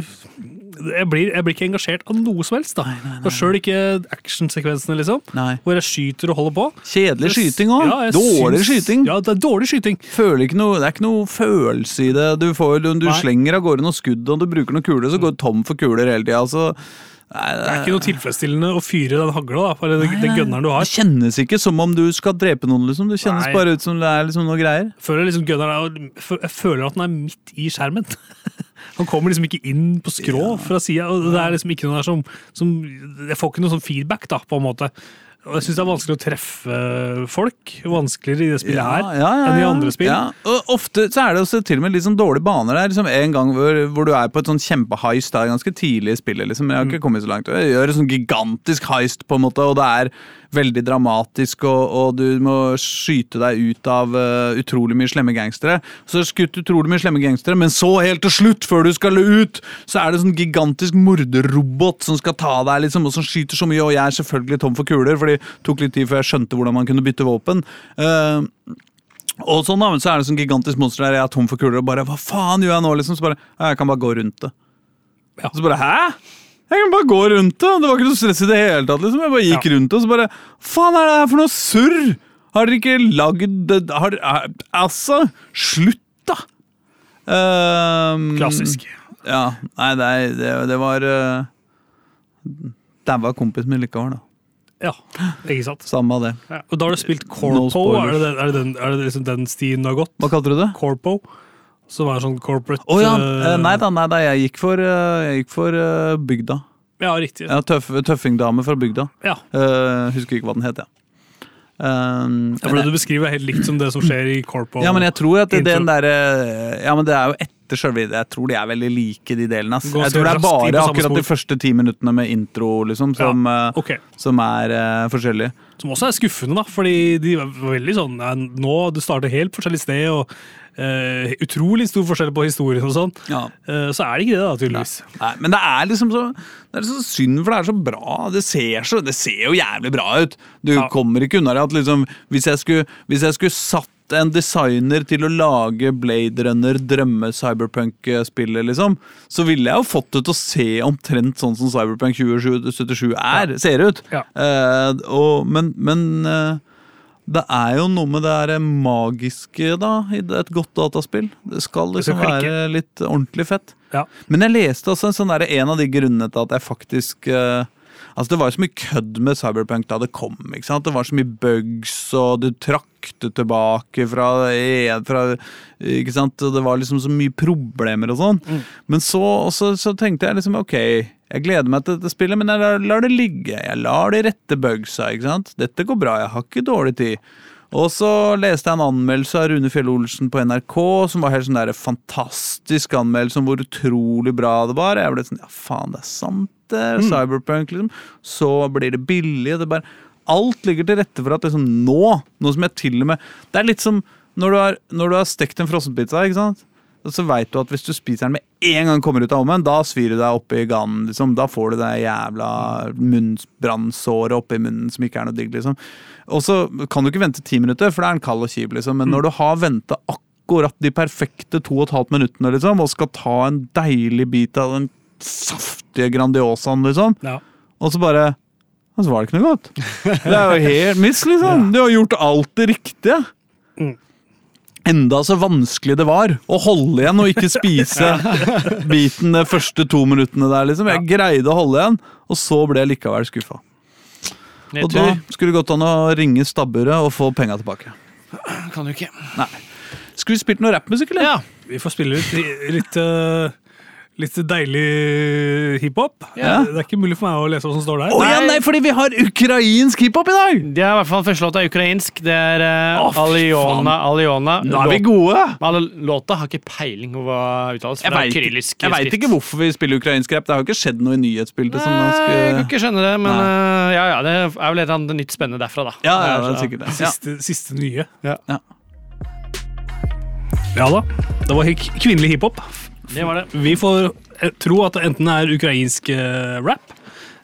jeg blir, jeg blir ikke engasjert av noe som helst. da. Og Sjøl ikke actionsekvensene, liksom. Nei. Hvor jeg skyter og holder på. Kjedelig skyting òg. Ja, Dårlig syns- skyting. Ja, det er dårlig skyting. Føler ikke noe, det er ikke noe følelse i det. Du, får, du, du Nei. slenger av gårde noen skudd, og du bruker noen kuler, så går du tom for kuler hele tida. Altså, Nei, Det er ikke noe tilfredsstillende å fyre den hagla, da, den, den gunneren du har. Det kjennes ikke som om du skal drepe noen, liksom. Det kjennes Nei. bare ut som det er liksom noe greier. føler liksom gunneren er, jeg føler at den er midt i skjermen. [LAUGHS] Han kommer liksom ikke inn på skrå fra sida. Det er liksom ikke noe der som, som Jeg får ikke noe sånn feedback, da, på en måte. Og jeg syns det er vanskelig å treffe folk. Vanskeligere i det spillet her enn i andre spill. Ja. Og ofte så er det også til og med litt sånn dårlige baner. Det er liksom En gang hvor, hvor du er på et sånn kjempeheist, det er ganske tidlig i spillet, liksom. men jeg har Mm. ikke kommet så langt. Jeg gjør et sånn gigantisk heist, på en måte, og det er veldig dramatisk, og, og du må skyte deg ut av uh, utrolig mye slemme gangstere. Så skutt utrolig mye slemme gangstere, men så helt til slutt, før du skal ut, så er det sånn gigantisk morderrobot som skal ta deg, liksom, og som skyter så mye, og jeg er selvfølgelig tom for kuler, fordi det tok litt tid før jeg skjønte hvordan man kunne bytte våpen. Uh, og sånn da, men så er det sånn gigantisk monster der jeg er tom for kuler, og bare hva faen gjør jeg nå, liksom? Så bare, jeg kan bare gå rundt det. Ja. Så bare, hæ? Jeg kan bare gå rundt det. Det var ikke noe stress i det hele tatt, liksom. Jeg bare gikk Ja. rundt det, og så bare, faen er det her for noe surr? Har dere ikke lagd? Har, er, altså, slutt da! Um, Klassisk. Ja, nei, det, det, det var uh, Daua kompisen min likevel, da. Ja, ikke sant. Samme av det. Ja. Og da har du spilt Corpo. No er, det den, er, det den, er det liksom den stien du har gått? Hva kalte du det? Corpo? Som er sånn corporate oh, ja, eh, nei da, nei da, jeg gikk for, eh, jeg gikk for uh, bygda. Ja, riktig. Ja, tøff, tøffingdame fra bygda. Ja. Uh, husker ikke hva den het, jeg. Um, Ja, for det du beskriver er helt likt som det som skjer i Corpo. ja, men jeg tror at det, den der, Ja, men det er jo etter sjølve Jeg tror de er veldig like, de delene. Ass. Jeg tror det er bare akkurat de første ti minuttene med intro liksom, som, ja, okay. som er uh, forskjellige. Som også er skuffende, da, fordi de var veldig sånn Nå du starter helt forskjellig sted, og eh, utrolig stor forskjell på historien og sånn. Ja. uh, så er det ikke det, da, tydeligvis. Nei, men det er liksom så Det er så synd, for det er så bra. Det ser, så, det ser jo jævlig bra ut. Du Ja. kommer ikke unna det at liksom Hvis jeg skulle, hvis jeg skulle satt en designer til å lage Blade Runner drømme-cyberpunk-spillet, liksom, så ville jeg jo fått det til å se omtrent sånn som Cyberpunk 2077 er, ser ut. Ja. Uh, og, men men eh, det er jo noe med det der magiske da, i et godt dataspill. Det skal Det skal liksom klikke. være litt ordentlig fett. Ja. Men jeg leste også en sånn der, en av de grunnene til at jeg faktisk eh, Altså Det var så mye kødd med Cyberpunk da det kom. ikke sant? Det var så mye bugs, og du trakk det tilbake fra, fra ikke sant? Det var liksom så mye problemer og sånn. Men så, så, så tenkte jeg liksom ok, jeg gleder meg til dette spillet, men jeg lar, lar det ligge. Jeg lar de rette bugsa. ikke sant? Dette går bra, jeg har ikke dårlig tid. Og så leste jeg en anmeldelse av Rune Fjell Olsen på NRK, som var helt sånn der fantastisk anmeldelse om hvor utrolig bra det var. Jeg ble sånn, ja faen, det er sant det, Cyberpunk, liksom. Så blir det billig. Det bare, alt ligger til rette for at liksom nå, nå som jeg til og med Det er litt som når du har, når du har stekt en frossenpizza, ikke sant? Så veit du at hvis du spiser den med en gang kommer ut av ovnen, da svir du deg oppi ganen. Liksom. Da får du det jævla munnbrannsåret oppi munnen som ikke er noe digg. Liksom. Og så kan du ikke vente ti minutter, for da er den kald og kjip. Liksom. Men når du har venta akkurat de perfekte to og et halvt minuttene liksom, og skal ta en deilig bit av den saftige Grandiosaen, liksom, Ja. og så bare Og så var det ikke noe godt. [LAUGHS] Det er jo helt miss, liksom. Du har gjort alt det riktige. Mm. Enda så vanskelig det var å holde igjen og ikke spise [LAUGHS] biten de første to minuttene der, liksom. Jeg greide å holde igjen, og så ble jeg likevel skuffa. Og da skulle det gått an å ringe stabburet og få penga tilbake. kan du ikke. Nei. Skulle vi spilt noe rappmusikk, eller? Ja. Vi får spille litt, litt, eh, litt deilig hiphop. Ja. Det er ikke mulig for meg å lese hva som står der. Oh, ja, nei, fordi vi har ukrainsk hiphop i dag! Det er i hvert fall første låta er ukrainsk. Det er uh, oh, Aliona Aliona. Nå er vi gode! Men Låta har ikke peiling på hva uttales. Jeg er veit kyrillisk jeg vet ikke hvorfor vi spiller ukrainsk rap. Det har jo ikke skjedd noe i nyhetsbildet. som skal... Nei, jeg kan ikke skjønne det, men Nei. eh, ja, ja, det er vel et eller annet nytt spennende derfra, da. Ja, ja, det er sikkert det. Ja. Siste, siste nye. Ja. Ja. Ja da. Det var kvinnelig hiphop. Det var det. Vi får eh, tro at det enten er ukrainsk eh, rap,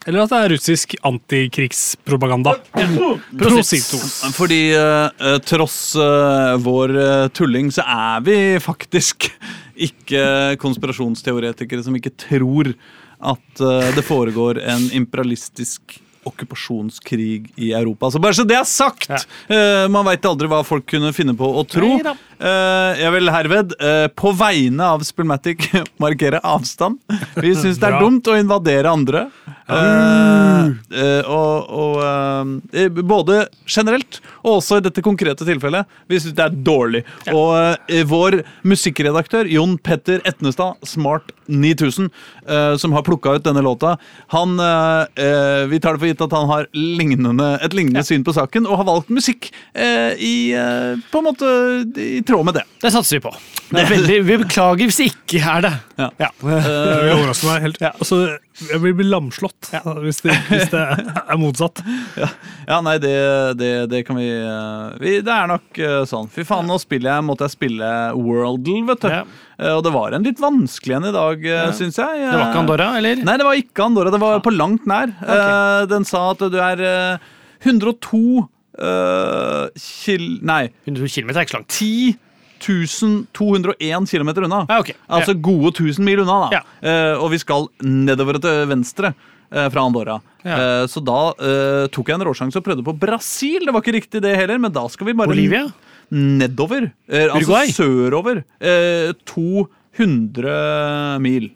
eller at det er russisk antikrigspropaganda. Prosito. Fordi uh, tross uh, vår uh, tulling, så er vi faktisk [LAUGHS] ikke konspirasjonsteoretikere som ikke tror at det foregår en imperialistisk okkupasjonskrig i Europa. Så bare så det er sagt! Eh, man veit aldri hva folk kunne finne på å tro. Eh, jeg vil herved, eh, på vegne av Spillmatic, [LAUGHS] markere avstand. Vi syns det er dumt å invadere andre. Og og både generelt og også i dette konkrete tilfellet. Vi syns det er dårlig. Og eh, vår musikkredaktør Jon Petter Etnestad, Smart 9000, eh, som har plukka ut denne låta, han eh, eh, Vi tar det for gitt at han har lignende, et lignende syn på saken, og har valgt musikk i På en måte i tråd med det. Det satser vi på. Det er veldig, vi beklager hvis det ikke er det. Ja. Ja. [LAUGHS] Det vil overraske meg helt. Altså, jeg vil bli lamslått [LAUGHS] hvis, det, hvis det er motsatt. [LAUGHS] Ja, nei, det, det, det kan vi, eh, vi Det er nok eh, sånn. Fy faen, nå spiller jeg, måtte jeg spille Worldle, vet du. Ja. Eh, Og det var en litt vanskelig en i dag, ja. syns jeg. Det var ikke Andorra, eller? Nei, det var ikke Andorra. Det var på langt nær. Okay. Den sa at du er eh, 102 uh, kil... Nei, 102 km er ikke så langt. 10 201 km unna. Ja, okay. Altså gode 1000 mil unna, da. Ja. Eh, og vi skal nedover til venstre. uh, Fra Andorra. Ja. Eh, så da tok jeg en råsjanse og prøvde på Brasil. Det var ikke riktig, det heller, men da skal vi bare Bolivia? nedover. Altså sørover. Eh, 200 mil.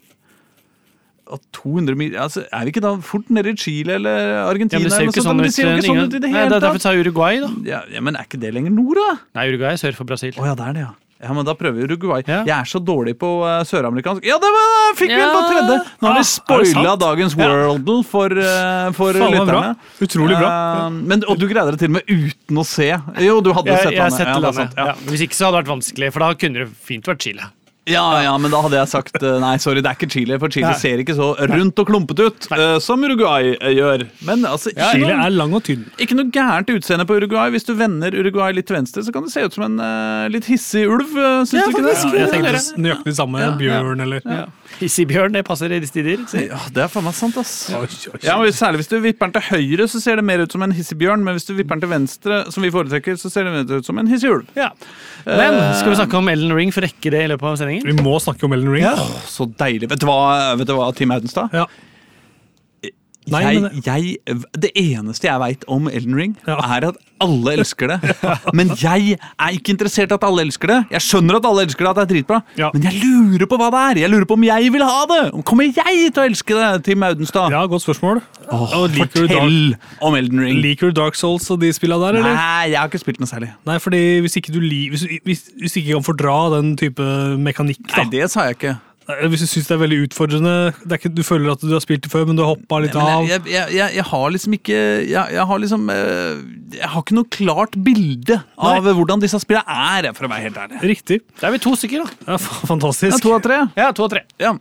Og 200 mil altså, Er vi ikke da fort nede i Chile eller Ja, Argentina? men det ser jo ikke sånn ut. sånn ut i det hele det er derfor tatt. jeg sa Uruguay, da. Ja, ja, men er ikke det lenger nord, da? Nei, Uruguay er sør for Brasil. Oh, ja, det er det, ja. Ja, men Da prøver vi Uruguay. Ja. Jeg er så dårlig på uh, søramerikansk Ja, det var, fikk vi en på tredje! Nå har Ah, vi er spoila dagens dagens Ja. For, uh, for lytterne. bra. Utrolig bra. Uh, men, og du greide det til og med uten å se. Jo, du hadde Jeg, sett jeg han, sett ja, det sant, ja. Ja. Hvis ikke så hadde det vært vanskelig, for da kunne det fint vært Chile. Ja, ja, men da hadde jeg sagt eh, nei, sorry, det er ikke Chile. For Chile Nei. ser ikke så rundt og klumpete ut uh, som Uruguay eh, gjør. Men altså, ja, Chile noen, er lang og tynn. ikke noe gærent utseende på Uruguay. Hvis du vender Uruguay litt til venstre, så kan det se ut som en uh, litt hissig ulv. Uh, syns Ja, du ikke det? Ja, jeg tenkte nøyaktig samme. Ja, Bjørn eller Ja. Hissig-bjørn, det passer i disse tider. Ja, det er faen meg sant, ass. Oi, oi, oi. Ja, Særlig hvis du vipper den til høyre, så ser det mer ut som en hissig bjørn. Men hvis du vipper den til venstre, som vi foretrekker, så ser det mer ut som en hissig. Ja. Men skal vi snakke om Ellen Ring for å rekke det i løpet av sendingen? Vi må snakke om Ellen Ring. Åh, så deilig. Vet du hva, vet du hva Tim Audenstad? Ja. Nei, jeg, men- jeg, det eneste jeg veit om Elden Ring, Ja. er at alle elsker det. [LAUGHS] Men jeg er ikke interessert i at alle elsker det. Jeg skjønner at alle elsker det, at det er dritbra. Ja. Men jeg lurer på hva det er. Jeg lurer på om jeg vil ha det. Kommer jeg til å elske det, Tim Audenstad? Ja, godt spørsmål. Åh, fortell om Elden Ring. liker du Dark Souls og de spillene der, eller? Nei, jeg har ikke spilt noe særlig. Nei, fordi hvis ikke du, hvis, hvis, hvis ikke kan fordra den type mekanikk, da. Nei, det sa jeg ikke. Eller Hvis du syns det er veldig utfordrende det er ikke, Du føler at du har spilt det før, men du har hoppa litt Nei, av. jeg, jeg, jeg, jeg har liksom ikke Jeg, jeg har liksom eh, Jeg har ikke noe klart bilde av hvordan disse spillene er, for å være helt ærlig. Riktig. Da er vi to stykker, da. Ja, fa- [LAUGHS] fantastisk. Ja, to av tre. Ja, to av tre. Ja.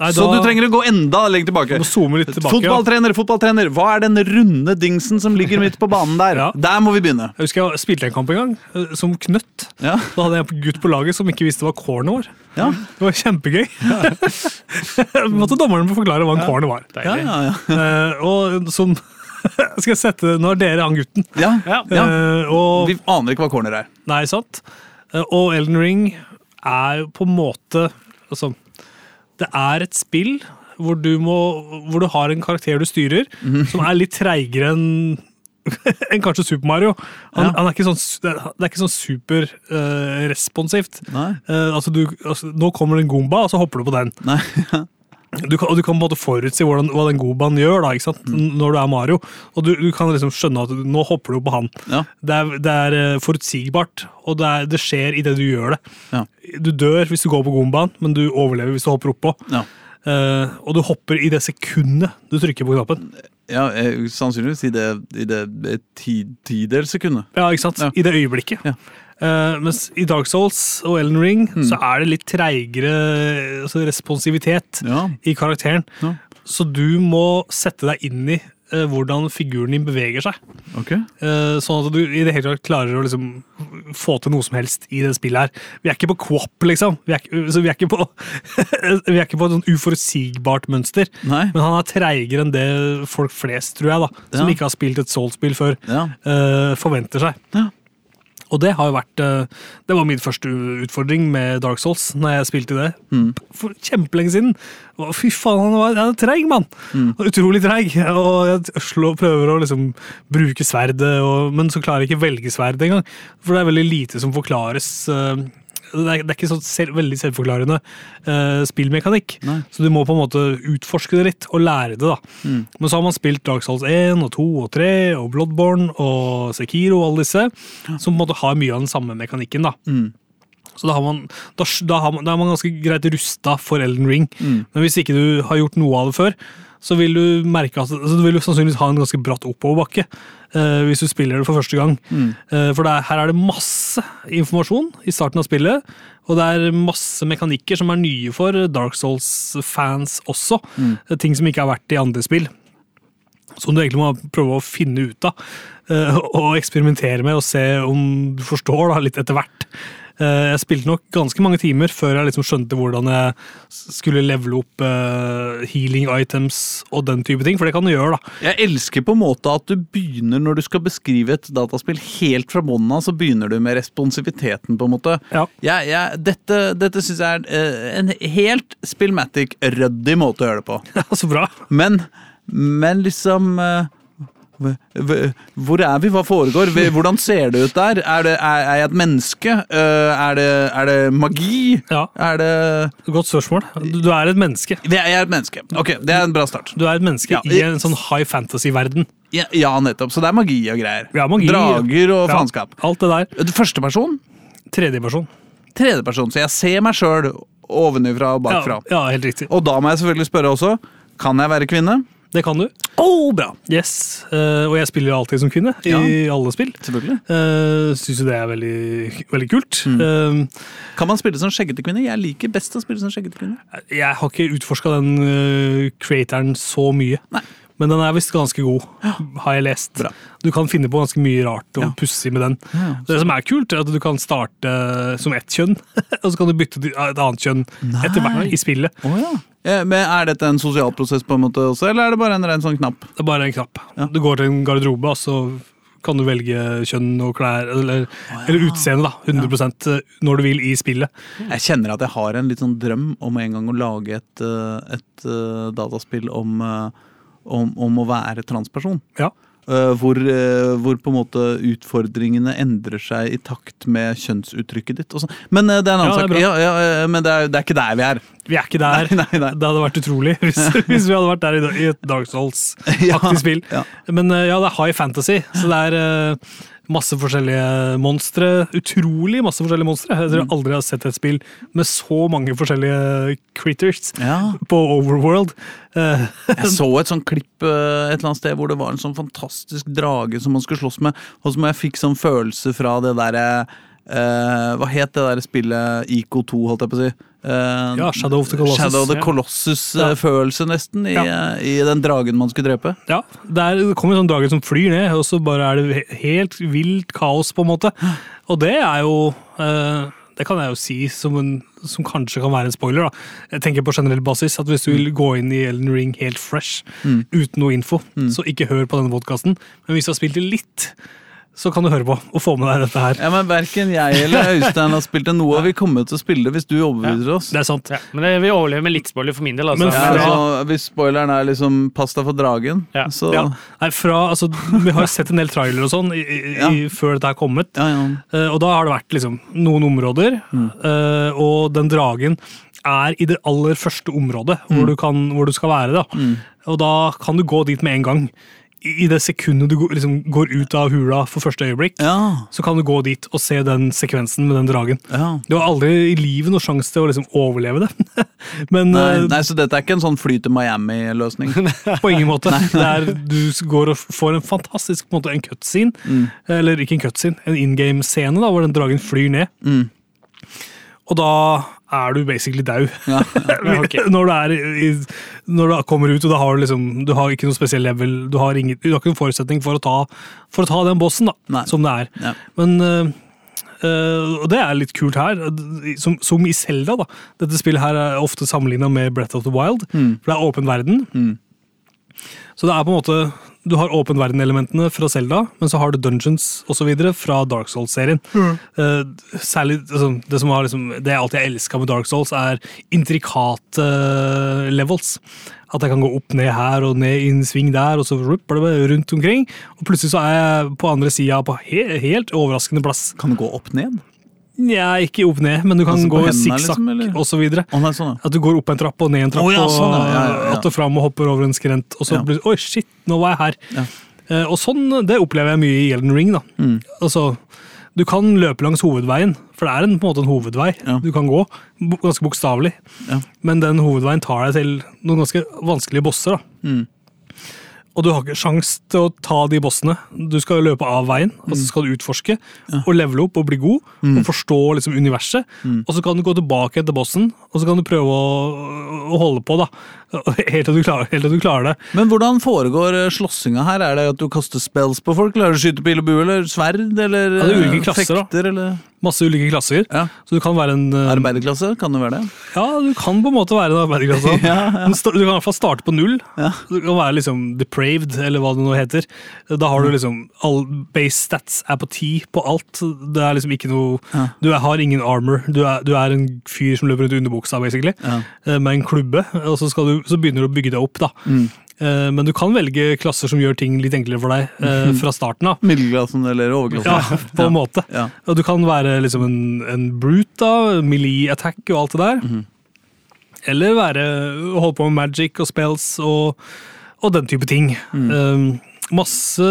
Nei, Så da- du trenger å gå enda lenger tilbake. Tilbake, ja. Fotballtrener, fotballtrener, hva er den runde dingsen som ligger midt på banen der? [LAUGHS] Ja. Der må vi begynne. Jeg husker jeg spilte en kamp en gang, eh, som knøtt. Ja. Da hadde jeg en gutt på laget som ikke visste hva corner var. Ja. Det var kjempegøy. [LAUGHS] Måtte dommeren forklare hva en corner var. Ja, ja, ja. Eh, og som [LAUGHS] Skal jeg sette Nå er dere han gutten. ja. Eh, og Vi aner ikke hva corner er. Nei, sant? Uh, Og Elden Ring er på en måte Altså, det er et spill hvor du, må, hvor du har en karakter du styrer, Mhm. som er litt treigere enn [LAUGHS] enn kanskje Super Mario. Han, Ja. han er ikke sånn, det er ikke sånn superresponsivt. Nei. altså altså, nå kommer det en Goomba, og så hopper du på den. Nei. [LAUGHS] Du kan, og du kan på en måte forutsi hvordan, hva den Goombaen gjør da, ikke sant? Mm. når du er Mario. Og du, du kan liksom skjønne at nå hopper du på han. Ja. Det er, det er eh, forutsigbart, og det, er, det skjer idet du gjør det. Ja. Du dør hvis du går på gombaen, men du overlever hvis du hopper oppå. Ja. Uh, og du hopper i det sekundet du trykker på knappen. Ja, sannsynligvis i det, i det tidels ti, tidelssekundet. Ja, ikke sant? I det øyeblikket. Ja. Eh, mens i Dark Souls og Ellen Ring Mm. så er det litt treigere altså responsivitet Ja. i karakteren. Ja. Så du må sette deg inn i uh, hvordan figuren din beveger seg. Okay. Uh, sånn at du i det hele tatt klarer å liksom få til noe som helst i det spillet her. Vi er ikke på co-op, liksom. Vi er, vi er ikke på, [LAUGHS] vi er ikke på et sånn uforutsigbart mønster. Nei. Men han er treigere enn det folk flest, tror jeg, da, som Ja. ikke har spilt et Soul-spill før, forventer seg. Ja. Og det har jo vært eh, Det var min første utfordring med Dark Souls når jeg spilte det Mm. for kjempelenge siden. Fy faen, han var er treig, mann! Mm. Utrolig treig. Og jeg slår, prøver å liksom bruke sverdet, og, men så klarer jeg ikke velge sverd engang. For det er veldig lite som forklares. eh, det er, det er ikke sånn selv, veldig selvforklarende uh, spillmekanikk. Nei. Så du må på en måte utforske det litt og lære det. da. Mm. Men så har man spilt Dark Souls 1 og 2 og 3 og Bloodborne og Sekiro og alle disse, som på en måte har mye av den samme mekanikken. da. Mm. Så da, har man, da, da, har man, da er man ganske greit rusta for Elden Ring. Mm. Men hvis ikke du har gjort noe av det før, så vil du merke at altså, du vil sannsynligvis ha en ganske bratt oppoverbakke uh, hvis du spiller det for første gang. Mm. Uh, for er, her er det masse informasjon i starten av spillet, og det er masse mekanikker som er nye for Dark Souls-fans også. Mm. Uh, Ting som ikke har vært i andre spill. Som du egentlig må prøve å finne ut av [LAUGHS] og eksperimentere med og se om du forstår da, litt etter hvert. Eh, Jeg spilte nok ganske mange timer før jeg liksom skjønte hvordan jeg skulle levele opp eh, healing items og den type ting, for det kan du gjøre. da. Jeg elsker på en måte at du begynner når du skal beskrive et dataspill helt fra bunnen av, så begynner du med responsiviteten, på en måte. Ja. Jeg, jeg, dette dette syns jeg er eh, en helt spillmatic, ryddig måte å gjøre det på. [LAUGHS] Ja, Så bra. Men, men liksom Hvor er vi? Hva foregår? Hvordan ser det ut der? Er, det, er, er jeg et menneske? Eh, Er det, er det magi? Ja, Er det Godt spørsmål. Du er et menneske. Jeg er et menneske. Ok, det er en bra start. Du er et menneske Ja, i en sånn high fantasy-verden. Ja, ja, nettopp. Så det er magi og greier. Ja, magi. Drager og faenskap. Alt det der. Førsteperson? Tredjeperson. Tredjeperson. Så jeg ser meg sjøl ovenifra og Ja, bakfra. ja, helt riktig. Og da må jeg selvfølgelig spørre også Kan jeg være kvinne? Det kan du. Oh, bra! Yes. Uh, og jeg spiller jo alltid som kvinne i alle spill. Selvfølgelig. Uh, Syns jo det er veldig, veldig kult. Mm. Uh, Kan man spille som skjeggete kvinne? Jeg liker best å spille som skjeggete kvinne. jeg har ikke utforska den uh, creatoren så mye. Nei. Men den er visst ganske god, har jeg lest. Bra. Du kan finne på ganske mye rart og Ja. pussig med den. Ja. Det som er kult, er at du kan starte som ett kjønn, [LAUGHS] og så kan du bytte til et annet kjønn Nei. etter hvert i spillet. Å ja. Eh, Men Er dette en sosial prosess, på en måte også, eller er det bare en ren sånn knapp? Det er bare en knapp. Ja. Du går til en garderobe, og så kan du velge kjønn og klær, eller, eller utseende, da. 100% når du vil i spillet. Jeg kjenner at jeg har en litt sånn drøm om en gang å lage et, eh, et eh, dataspill om, eh, om, om å være transperson. Ja. Eh, hvor, eh, hvor på en måte utfordringene endrer seg i takt med kjønnsuttrykket ditt. og. Men eh, det er en annen Ja, sak. Ja, ja, men det er, det er ikke der vi er. Vi er ikke der. Nei, nei, nei. Det hadde vært utrolig [LAUGHS] hvis, hvis vi hadde vært der i, i et Dark Souls-aktig [LAUGHS] spill. Men ja, det er high fantasy, så det er masse forskjellige monstre. Utrolig masse forskjellige monstre. Jeg tror jeg Mm. aldri har sett et spill med så mange forskjellige critters Ja. på Overworld. Eh, [LAUGHS] Jeg så et sånt klipp eh, et eller annet sted hvor det var en sånn fantastisk drage som man skulle slåss med, og som jeg fikk sånn følelse fra det derre eh, Hva het det der spillet IK2, holdt jeg på å si? Eh, Ja, Shadow of the Colossus. Shadow of the Colossus-følelse, nesten, i, Ja. i den dragen man skulle drepe. ja, det, er, det kommer en sånn drage som flyr ned, og så bare er det helt vilt kaos, på en måte. Og det er jo eh, Det kan jeg jo si som, en, som kanskje kan være en spoiler. da. Jeg tenker på generell basis at Hvis du vil gå inn i Elden Ring helt fresh, Mm. uten noe info, så ikke hør på denne podkasten. Men hvis du har spilt det litt, så kan du høre på og få med deg dette her. Ja, men Verken jeg eller Øystein har spilt det. Noe vi kommer til å spille det hvis du overbeviser oss. Det er sant. Ja, men det, vi overlever med litt spoiler for min del. Altså. Men Ja, altså, hvis spoileren er liksom pasta for dragen', Ja. så Ja. Nei, fra, altså, vi har sett en del trailer og sånn i, før dette er kommet. ja, ja. Eh, og da har det vært liksom noen områder, Mm. eh, og den dragen er i det aller første området Mm. hvor, du kan, hvor du skal være. Da. Og da kan du gå dit med en gang. I, det sekundet du går, liksom, går ut av hula for første øyeblikk, ja, så kan du gå dit og se den sekvensen med den dragen. ja. Du har aldri i livet noen sjanse til å liksom overleve det. [LAUGHS] Men Nei, eh, nei, så dette er ikke en sånn fly til Miami-løsning? [LAUGHS] på ingen måte. [LAUGHS] Det er, du går og får en fantastisk på en, måte, en cutscene, Mm. eller ikke en cutscene, en in game-scene da, hvor den dragen flyr ned. Mm. Og da er du basically dau. Ja. [LAUGHS] når, du er i, i- når du kommer ut, og da har du liksom Du har ikke noe spesiell level, du har, ingen, du har ikke noen forutsetning for å ta, for å ta den bossen, da, Nei. som det er. Ja. Men øh, øh, Og det er litt kult her, som, som i Selda. da. Dette spillet her er ofte sammenligna med Breath of the Wild, Mm. for det er åpen verden. Mm. Så det er på en måte Du har åpen verden-elementene fra Selda, men så har du dungeons og så videre fra Dark Souls-serien. Eh, særlig altså, det som har liksom, det jeg alltid har elska med Dark Souls, er intrikate eh, levels. At jeg kan gå opp, ned her og ned i en sving der, og så rupper det rundt omkring. Og plutselig så er jeg på andre sida på he helt overraskende plass. Kan du gå opp ned? Nja, ikke opp ned, men du kan Altså gå sikksakk liksom, osv. videre. Nei, sånn, ja. At du går opp en trapp og ned en trapp, oh, ja, sånn, ja, og ja, ja, ja. att og fram og hopper over en skrent, og så Ja. blir det Oi, shit, nå var jeg her. Ja. Eh, og sånn, det opplever jeg mye i Elden Ring. da. Mm. Altså, du kan løpe langs hovedveien, for det er en, på en måte en hovedvei Ja. du kan gå, ganske bokstavelig. Ja. Men den hovedveien tar deg til noen ganske vanskelige bosser. da. Mm. Og du har ikke sjans til å ta de bossene. Du skal løpe av veien, og Mm. så skal du utforske og levele opp og bli god. Og forstå liksom universet. Mm. Og så kan du gå tilbake etter bossen, og så kan du prøve å, å holde på. da. [LAUGHS] Helt til du du klarer det. Men hvordan foregår eh, slåssinga her? Er det at du kaster spells på folk? Eller du å skyte pil og bue, eller sverd, eller Ja, det er ulike eh, klasser, fekter, eller Masse ulike klasser. ja. Så du kan være en uh, Arbeiderklasse, kan det være det? Ja, du kan på en måte være en arbeiderklasse. [LAUGHS] Ja, ja. Du kan i hvert fall starte på null. Ja. Du kan være liksom depraved, eller hva det nå heter. Da har du liksom all base stats er på ti på alt. Det er liksom ikke noe. Du er, har ingen armor. Du er, du er en fyr som løper rundt i underbuksa, basically. Med en klubbe. Og så, skal du, så begynner du å bygge det opp, da. Mm. Eh, Men du kan velge klasser som gjør ting litt enklere for deg eh, fra starten av. Middelklassen eller overklassen? Ja, på en måte. Ja. Og du kan være liksom en, en brute, da, melee attack og alt det der. Mm. Eller være, holde på med magic og spells og, og den type ting. Mm. Um, masse,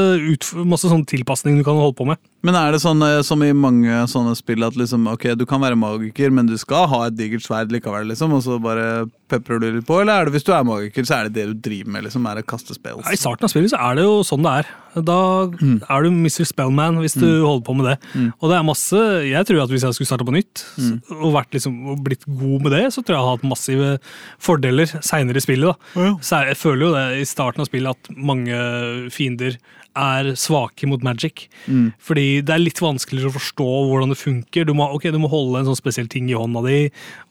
masse sånn tilpasning du kan holde på med. Men er det sånn eh, som i mange sånne spill at liksom, ok, du kan være magiker, men du skal ha et digert sverd likevel, liksom, og så bare peprer du litt på? Eller er det hvis du er magiker, så er det det du driver med, liksom, er det kaste spells? I starten av spillet så er det jo sånn det er. Da Mm. er du Mr. Spellman hvis du holder på med det. Og det er masse Jeg tror at hvis jeg skulle starte på nytt Mm. og, liksom, og blitt god med det, så tror jeg jeg har hatt massive fordeler seinere i spillet. da. Ja. Så jeg føler jo det i starten av spillet at mange fiender er svake mot magic. Mm. Fordi det er litt vanskeligere å forstå hvordan det funker. Du må, okay, du må holde en sånn spesiell ting i hånda di,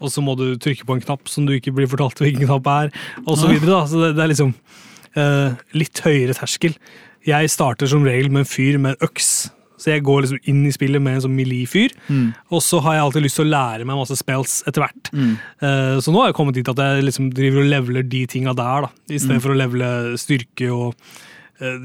og så må du trykke på en knapp som du ikke blir fortalt hvilken knapp er, og så videre. Da. Så det, det er liksom uh, litt høyere terskel. Jeg starter som regel med en fyr med en øks. Så jeg går liksom inn i spillet med en sånn melee-fyr. Mm. Og så har jeg alltid lyst til å lære meg masse spells etter hvert. Eh, så nå har jeg kommet dit at jeg liksom driver og leveler de tinga der, da. I stedet for å levele styrke og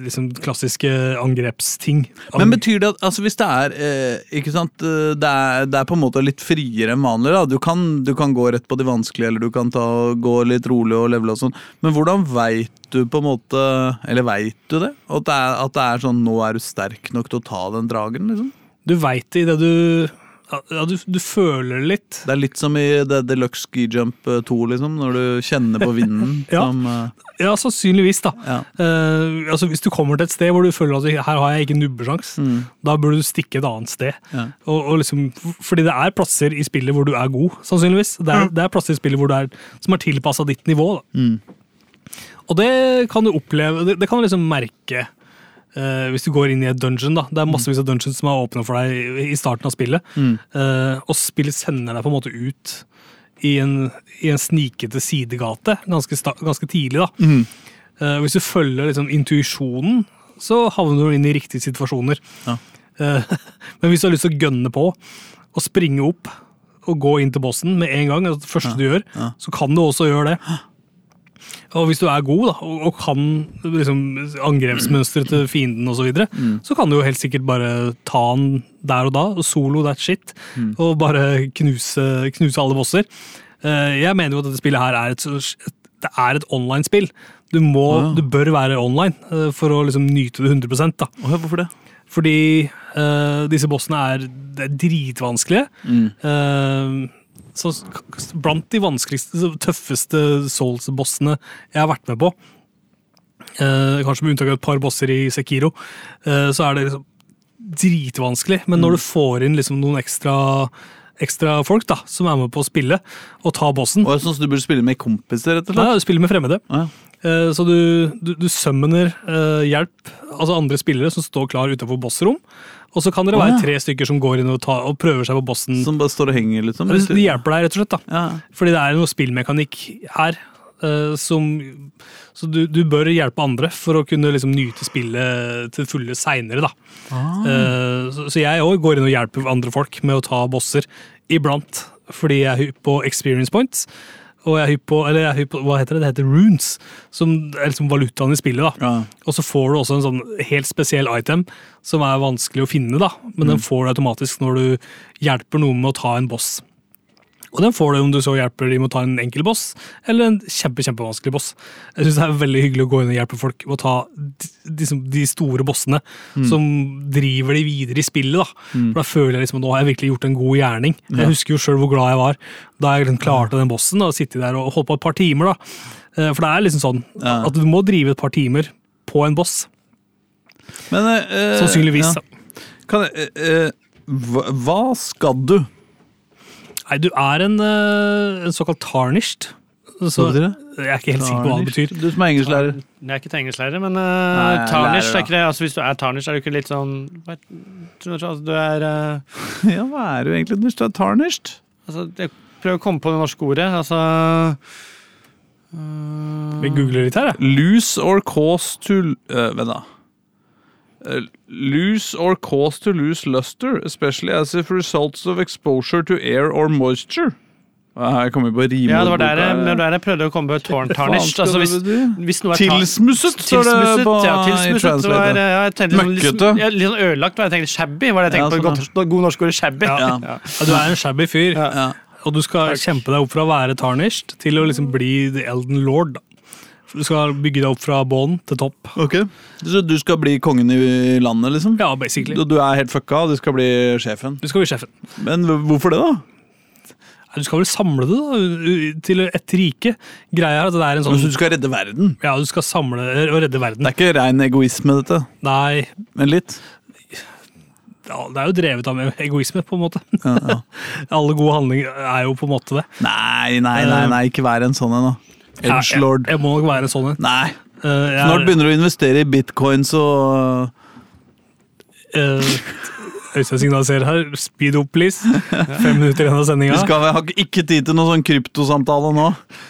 liksom klassiske angrepsting. Men betyr det at altså hvis det er eh, ikke sant, eh, det er, det er på en måte litt friere enn vanlig? da, Du kan, du kan gå rett på de vanskelige, eller du kan ta, gå litt rolig og levele og sånn. Men hvordan veit du på en måte Eller veit du det? At det, er, at det er sånn nå er du sterk nok til å ta den dragen? liksom? Du veit det idet du ja, du, du føler litt. Det er litt som i The Deluxe Ski Jump eh, 2, liksom, når du kjenner på vinden. [LAUGHS] Ja. som, uh... Ja, sannsynligvis, da. ja. Uh, altså Hvis du kommer til et sted hvor du føler at her har jeg ikke nubbesjans, Mm. da burde du stikke et annet sted. Ja. Og, og liksom, fordi det er plasser i spillet hvor du er god, sannsynligvis. Det er, det er plasser i spillet hvor du er, som er tilpassa ditt nivå. Da. Mm. Og det kan du oppleve, det, det kan du liksom merke eh, hvis du går inn i et dungeon. da. Det er massevis av dungeons som er åpne for deg i, starten av spillet. Mm. Uh, og spillet sender deg på en måte ut i en, i en snikete sidegate ganske, ganske tidlig. da. Mm. Uh, hvis du følger liksom, intuisjonen, så havner du inn i riktige situasjoner. Ja. [LAUGHS] Men hvis du har lyst til å gønne på og springe opp og gå inn til bossen med en gang, altså det første du gjør, ja. så kan du også gjøre det. Og hvis du er god da, og, og kan liksom, angrepsmønsteret til fienden osv., så, videre, så kan du jo helt sikkert bare ta han der og da, og solo that shit, og bare knuse, knuse alle bosser. Uh, jeg mener jo at dette spillet her er et, det er et online-spill. Du, må, Ah. du bør være online uh, for å liksom nyte det 100 da. Oh, hvorfor det? Fordi uh, disse bossene er, det er dritvanskelige. Mm. Eh, så blant de vanskeligste, tøffeste Souls-bossene jeg har vært med på, eh, kanskje med unntak av et par bosser i Sekiro, eh, så er det liksom dritvanskelig. Men når du får inn liksom noen ekstra, ekstra folk da, som er med på å spille og ta bossen Og jeg synes du burde spille med kompiser, rett og slett. ja, spille med fremmede. Ja. Eh, Så du, du, du summoner eh, hjelp, altså andre spillere som står klar utenfor bossrom. Og så kan dere være ja. tre stykker som går inn og, ta, og prøver seg på bossen. Som bare står og henger, liksom. De de hjelper deg, rett og slett. da. Ja. Fordi det er noe spillmekanikk her Uh, som Så du, du bør hjelpe andre for å kunne liksom nyte spillet til fulle seinere. Ah. Uh, så, så jeg òg går inn og hjelper andre folk med å ta bosser iblant, fordi jeg er hypp på experience points. Og jeg er hypp på, eller jeg er hypp på hva heter det? Det heter runes, som er liksom valutaen i spillet. da. Ja. Og så får du også en sånn helt spesiell item som er vanskelig å finne, da. men den får du automatisk når du hjelper noen med å ta en boss. Og den får du om du så hjelper de med å ta en enkel boss, eller en kjempe, kjempevanskelig boss. Jeg synes det er veldig hyggelig å gå inn og hjelpe folk med å ta de, de, de store bossene som driver de videre i spillet. da. For da føler jeg liksom at nå har jeg virkelig gjort en god gjerning. Jeg husker jo sjøl hvor glad jeg var da jeg liksom klarte den bossen og sittet der og holdt på et par timer. da. Eh, For det er liksom sånn Ja. at du må drive et par timer på en boss. Men øh, Sannsynligvis. ja. Kan, hva, hva skal du? Nei, du er en, eh, en såkalt tarnished. Så, Hva betyr det? Jeg er ikke helt sikker på hva det betyr. Du som er engelsklærer. Jeg er ikke til engelsklærer, men Nei, uh, jeg er tarnish lærer, er ikke det. Altså, hvis du er tarnish, er du ikke litt sånn altså, Du er uh, [LAUGHS] Ja, hva er du egentlig hvis du er tarnished? altså, Jeg prøver å komme på det norske ordet. Altså uh, Vi googler litt her, jeg. Lose or cause to uh, Vent, da. Uh, lose or cause to lose luster, especially as if results of exposure to air or moisture. Her kommer vi på rime. Ja, det var der jeg, det var der jeg prøvde å komme på torn tarnished. Altså, hvis, hvis noe er Tilsmusset, står det på ja, i translator. ja, sånn, Møkkete. ja, litt sånn ødelagt. var Jeg tenkte shabby var det jeg Ja, tenkte på sånn, god norsk ordet shabby. Ja. Ja. Ja, du er en shabby fyr, Ja. og du skal kjempe deg opp fra å være tarnished til å liksom bli the elden lord. Du skal bygge deg opp fra bånn til topp. Ok. Så du skal bli kongen i landet, liksom? Ja, basically. Du, du er helt fucka, og du skal bli sjefen. Du skal bli sjefen. Men hvorfor det, da? Du skal vel samle det da, til et rike. Greia er at det er en sånn Så du skal redde verden. Ja, du skal samle og redde verden. Det er ikke rein egoisme, dette. Nei, Men litt. ja, det er jo drevet av egoisme, på en måte. Ja, ja. [LAUGHS] Alle gode handlinger er jo på en måte det. Nei, nei, nei, nei, ikke vær en sånn en, da. Ja, jeg, jeg må nok være sånn en. Nei. Uh, jeg er- Snart begynner du å investere i bitcoins og Eh, Øystein signaliserer her. Speed up, please. Fem minutter igjen av Vi sendinga. skal vi har ikke tid til noen sånn kryptosamtale nå.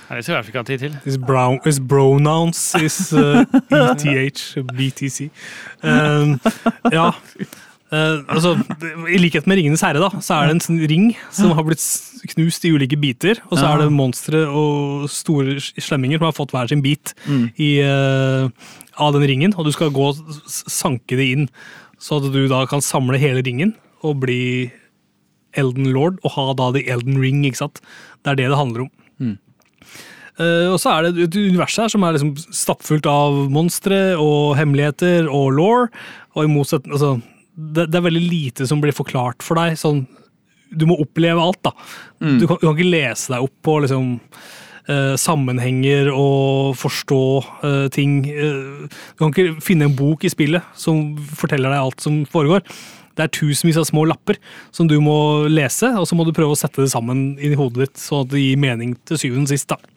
Nei, Det skal vi i hvert fall ikke ha tid til. His, brown, his pronouns is uh, ETH, BTC. Um, ja. Eh, altså, I likhet med Ringenes herre, da, så er det en sånn ring som har blitt knust i ulike biter. Og så Ja. er det monstre og store slemminger som har fått hver sin bit Mm. i, uh, av den ringen. Og du skal gå og sanke det inn, så at du da kan samle hele ringen og bli Elden Lord og ha da The Elden Ring. ikke sant? Det er det det handler om. Uh, og så er det et univers her som er liksom stappfullt av monstre og hemmeligheter og law. Og i motsetning altså, det, det er veldig lite som blir forklart for deg. sånn Du må oppleve alt, da. Du, kan, du kan ikke lese deg opp på liksom eh, sammenhenger og forstå eh, ting. Eh, du kan ikke finne en bok i spillet som forteller deg alt som foregår. Det er tusenvis av små lapper som du må lese, og så må du prøve å sette det sammen inn i hodet ditt, sånn at det gir mening til syvende og sist. da.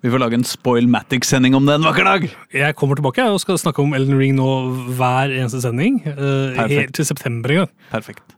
Vi får lage en Spoilmatic-sending om det en vakker dag. Jeg kommer tilbake og skal snakke om Elden Ring nå hver eneste sending. Uh, helt til september en gang. Perfekt.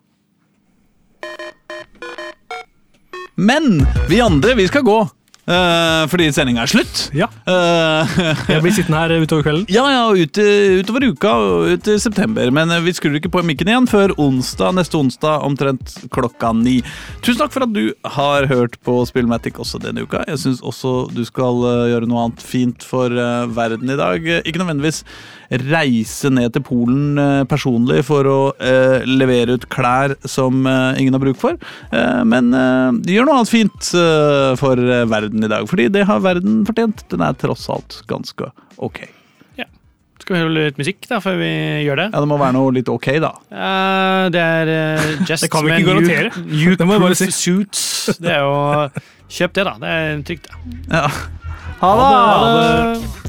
Men vi andre, vi skal gå. Eh, fordi sendinga er slutt. Ja, Uh, [LAUGHS] Jeg blir sittende her utover kvelden. ja, ja, ut, utover uka og ut i september. Men eh, vi skrur ikke på mikken igjen før onsdag, neste onsdag omtrent klokka ni. Tusen takk for at du har hørt på Spillmatic også denne uka. Jeg syns også du skal eh, gjøre noe annet fint for eh, verden i dag. Eh, Ikke nødvendigvis reise ned til Polen eh, personlig for å eh, levere ut klær som eh, ingen har bruk for, eh, men eh, gjør noe annet fint eh, for eh, verden i dag. Fordi det har verden fortjent. Den er tross alt ganske ok. Ja. Skal vi høre litt musikk da, før vi gjør det? Ja, det må være noe litt ok, da. Uh, det er uh, [LAUGHS] Just Det kan vi ikke garantere. [LAUGHS] New Det må jeg bare Cruise Suits. Det er jo Kjøp det, da. Det er trygt. det. Ja. Ha det. Ha det.